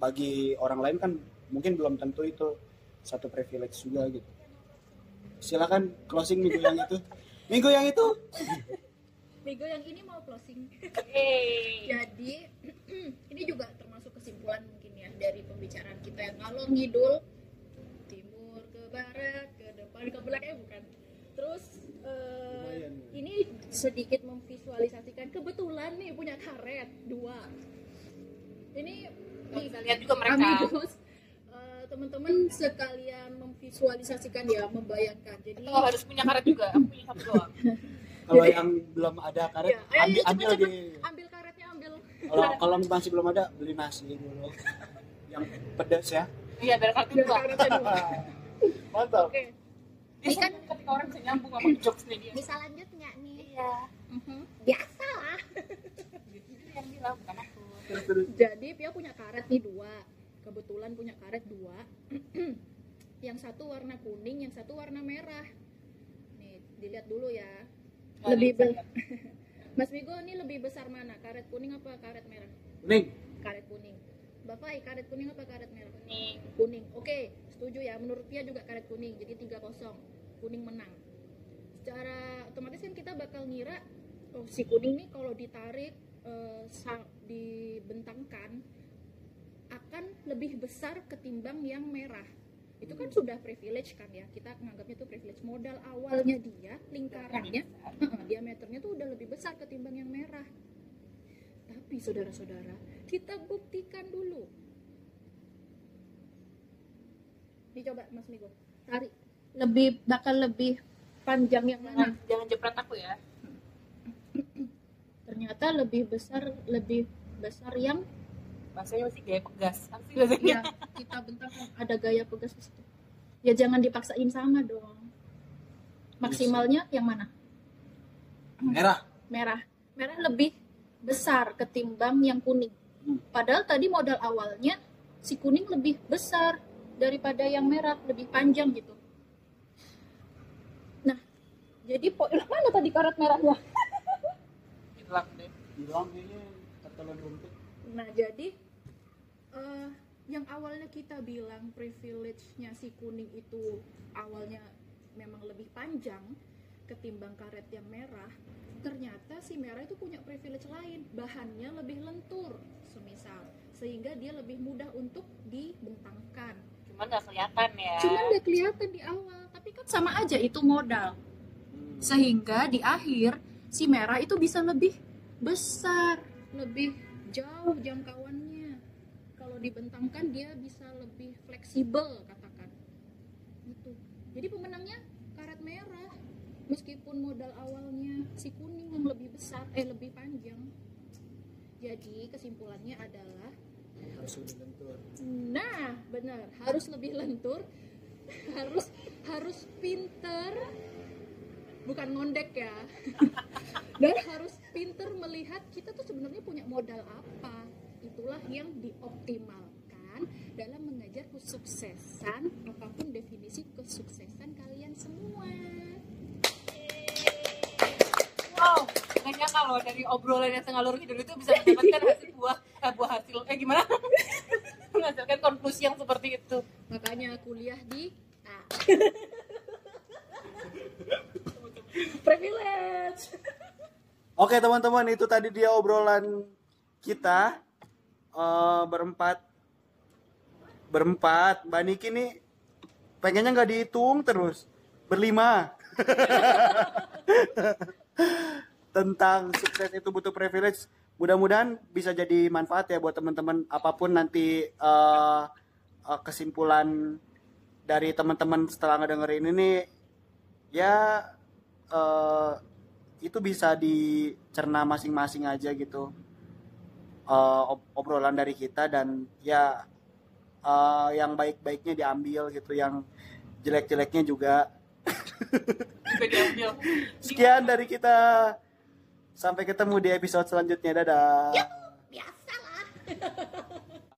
bagi orang lain kan mungkin belum tentu itu satu privilege juga gitu. Silakan closing minggu yang itu. Minggu yang itu. Minggu yang ini mau closing. Yeay. Jadi [clears throat] ini juga termasuk kesimpulan mungkin ya dari pembicaraan kita yang ngalor ngidul timur ke barat ke depan ke belakang eh bukan. Terus Lumayan. ini sedikit memvisualisasikan kebetulan nih punya karet dua. Ini bisa lihat juga mereka. amigos, eh, teman-teman sekalian memvisualisasikan ya membayangkan. Jadi Atau harus punya karet juga aku punya satu doang [laughs] kalau yang belum ada karet Ya, ayo, ambil cepet, ambil cepet. lagi ambil karetnya ambil. kalau kalau masih belum ada beli nasi dulu [laughs] yang pedas ya iya biar kartu Biar dua karetnya dua. [laughs] mantap Oke. Ini kan ketika orang bisa nyambung sama [clears throat] jokesnya dia Bisa lanjut nggak nih? iya Biasa lah. gitu dia yang bilang bukan aku terus terus Jadi Pia punya karet nih dua. Kebetulan punya karet dua. [clears throat] yang satu warna kuning, yang satu warna merah. Nih dilihat dulu ya. Lebih be-. [laughs] Mas Migo ini lebih besar mana? Karet kuning apa karet merah? kuning Karet kuning. Bapak, karet kuning apa karet merah? Kuning. Kuning. Oke, setuju ya. Menurut Pia juga karet kuning. Jadi 3-0. Kuning menang. Secara otomatis kan kita bakal ngira oh si kuning nih kalau ditarik eh, sa- dibentangkan akan lebih besar ketimbang yang merah. Itu kan sudah privilege kan ya. Kita menganggapnya itu privilege. Modal awalnya dia lingkarannya [laughs] diameternya tuh udah lebih besar ketimbang yang merah. Tapi saudara-saudara, kita buktikan dulu. Dicoba Mas Migo, tarik. Lebih bakal lebih panjang yang jangan mana? jangan jepret aku ya [clears throat] Ternyata lebih besar, lebih besar yang bahasanya masih gaya pegas bahasanya ya kita bentangkan ada gaya pegas di situ. Ya jangan dipaksain sama dong. Maksimalnya yang mana? merah merah merah lebih besar ketimbang yang kuning Hmm. padahal tadi modal awalnya si kuning lebih besar daripada yang merah lebih panjang gitu. Nah jadi poin [laughs] mana tadi karet merahnya? [laughs] Hilang deh. Hilang kayaknya tertelan rumput nah jadi eh, yang awalnya kita bilang privilege-nya si kuning itu awalnya memang lebih panjang ketimbang karet yang merah ternyata si merah itu punya privilege lain. Bahannya lebih lentur semisal. Sehingga dia lebih mudah untuk dibentangkan cuman nggak kelihatan ya. Cuman nggak kelihatan di awal tapi kan sama aja itu modal. Sehingga di akhir si merah itu bisa lebih besar lebih jauh jangkauannya. Kalau dibentangkan dia bisa lebih fleksibel katakan. Itu jadi pemenangnya karet merah. Meskipun modal awalnya si kuning yang lebih besar eh lebih panjang. Jadi kesimpulannya adalah harus lebih lentur. Nah, benar, harus lebih lentur, [laughs] harus harus pinter, bukan ngondek ya, [laughs] dan harus pinter melihat kita tuh sebenarnya punya modal apa. Itulah yang dioptimalkan dalam mengejar kesuksesan, apa pun definisi kesuksesan kalian semua. wow nggak nyangka loh dari obrolan yang sengalur hidup itu bisa mendapatkan hasil buah eh, buah hasil eh gimana? [laughs] Menghasilkan konklusi yang seperti itu. Makanya kuliah di A. Privilege. Oke teman-teman itu tadi dia obrolan kita eh, berempat. Berempat. Mbak Niki nih pengennya nggak dihitung terus. Berlima [laughs] tentang sukses itu butuh privilege. Mudah-mudahan bisa jadi manfaat ya buat teman-teman. Apa pun nanti eh, eh, kesimpulan dari teman-teman setelah ngedengerin ini ya eh, itu bisa dicerna masing-masing aja gitu. Ob- obrolan dari kita dan ya eh, yang baik-baiknya diambil gitu yang jelek-jeleknya juga. Juga diambil. Sekian dari kita sampai ketemu di episode selanjutnya. Dadah. Biasa lah [laughs]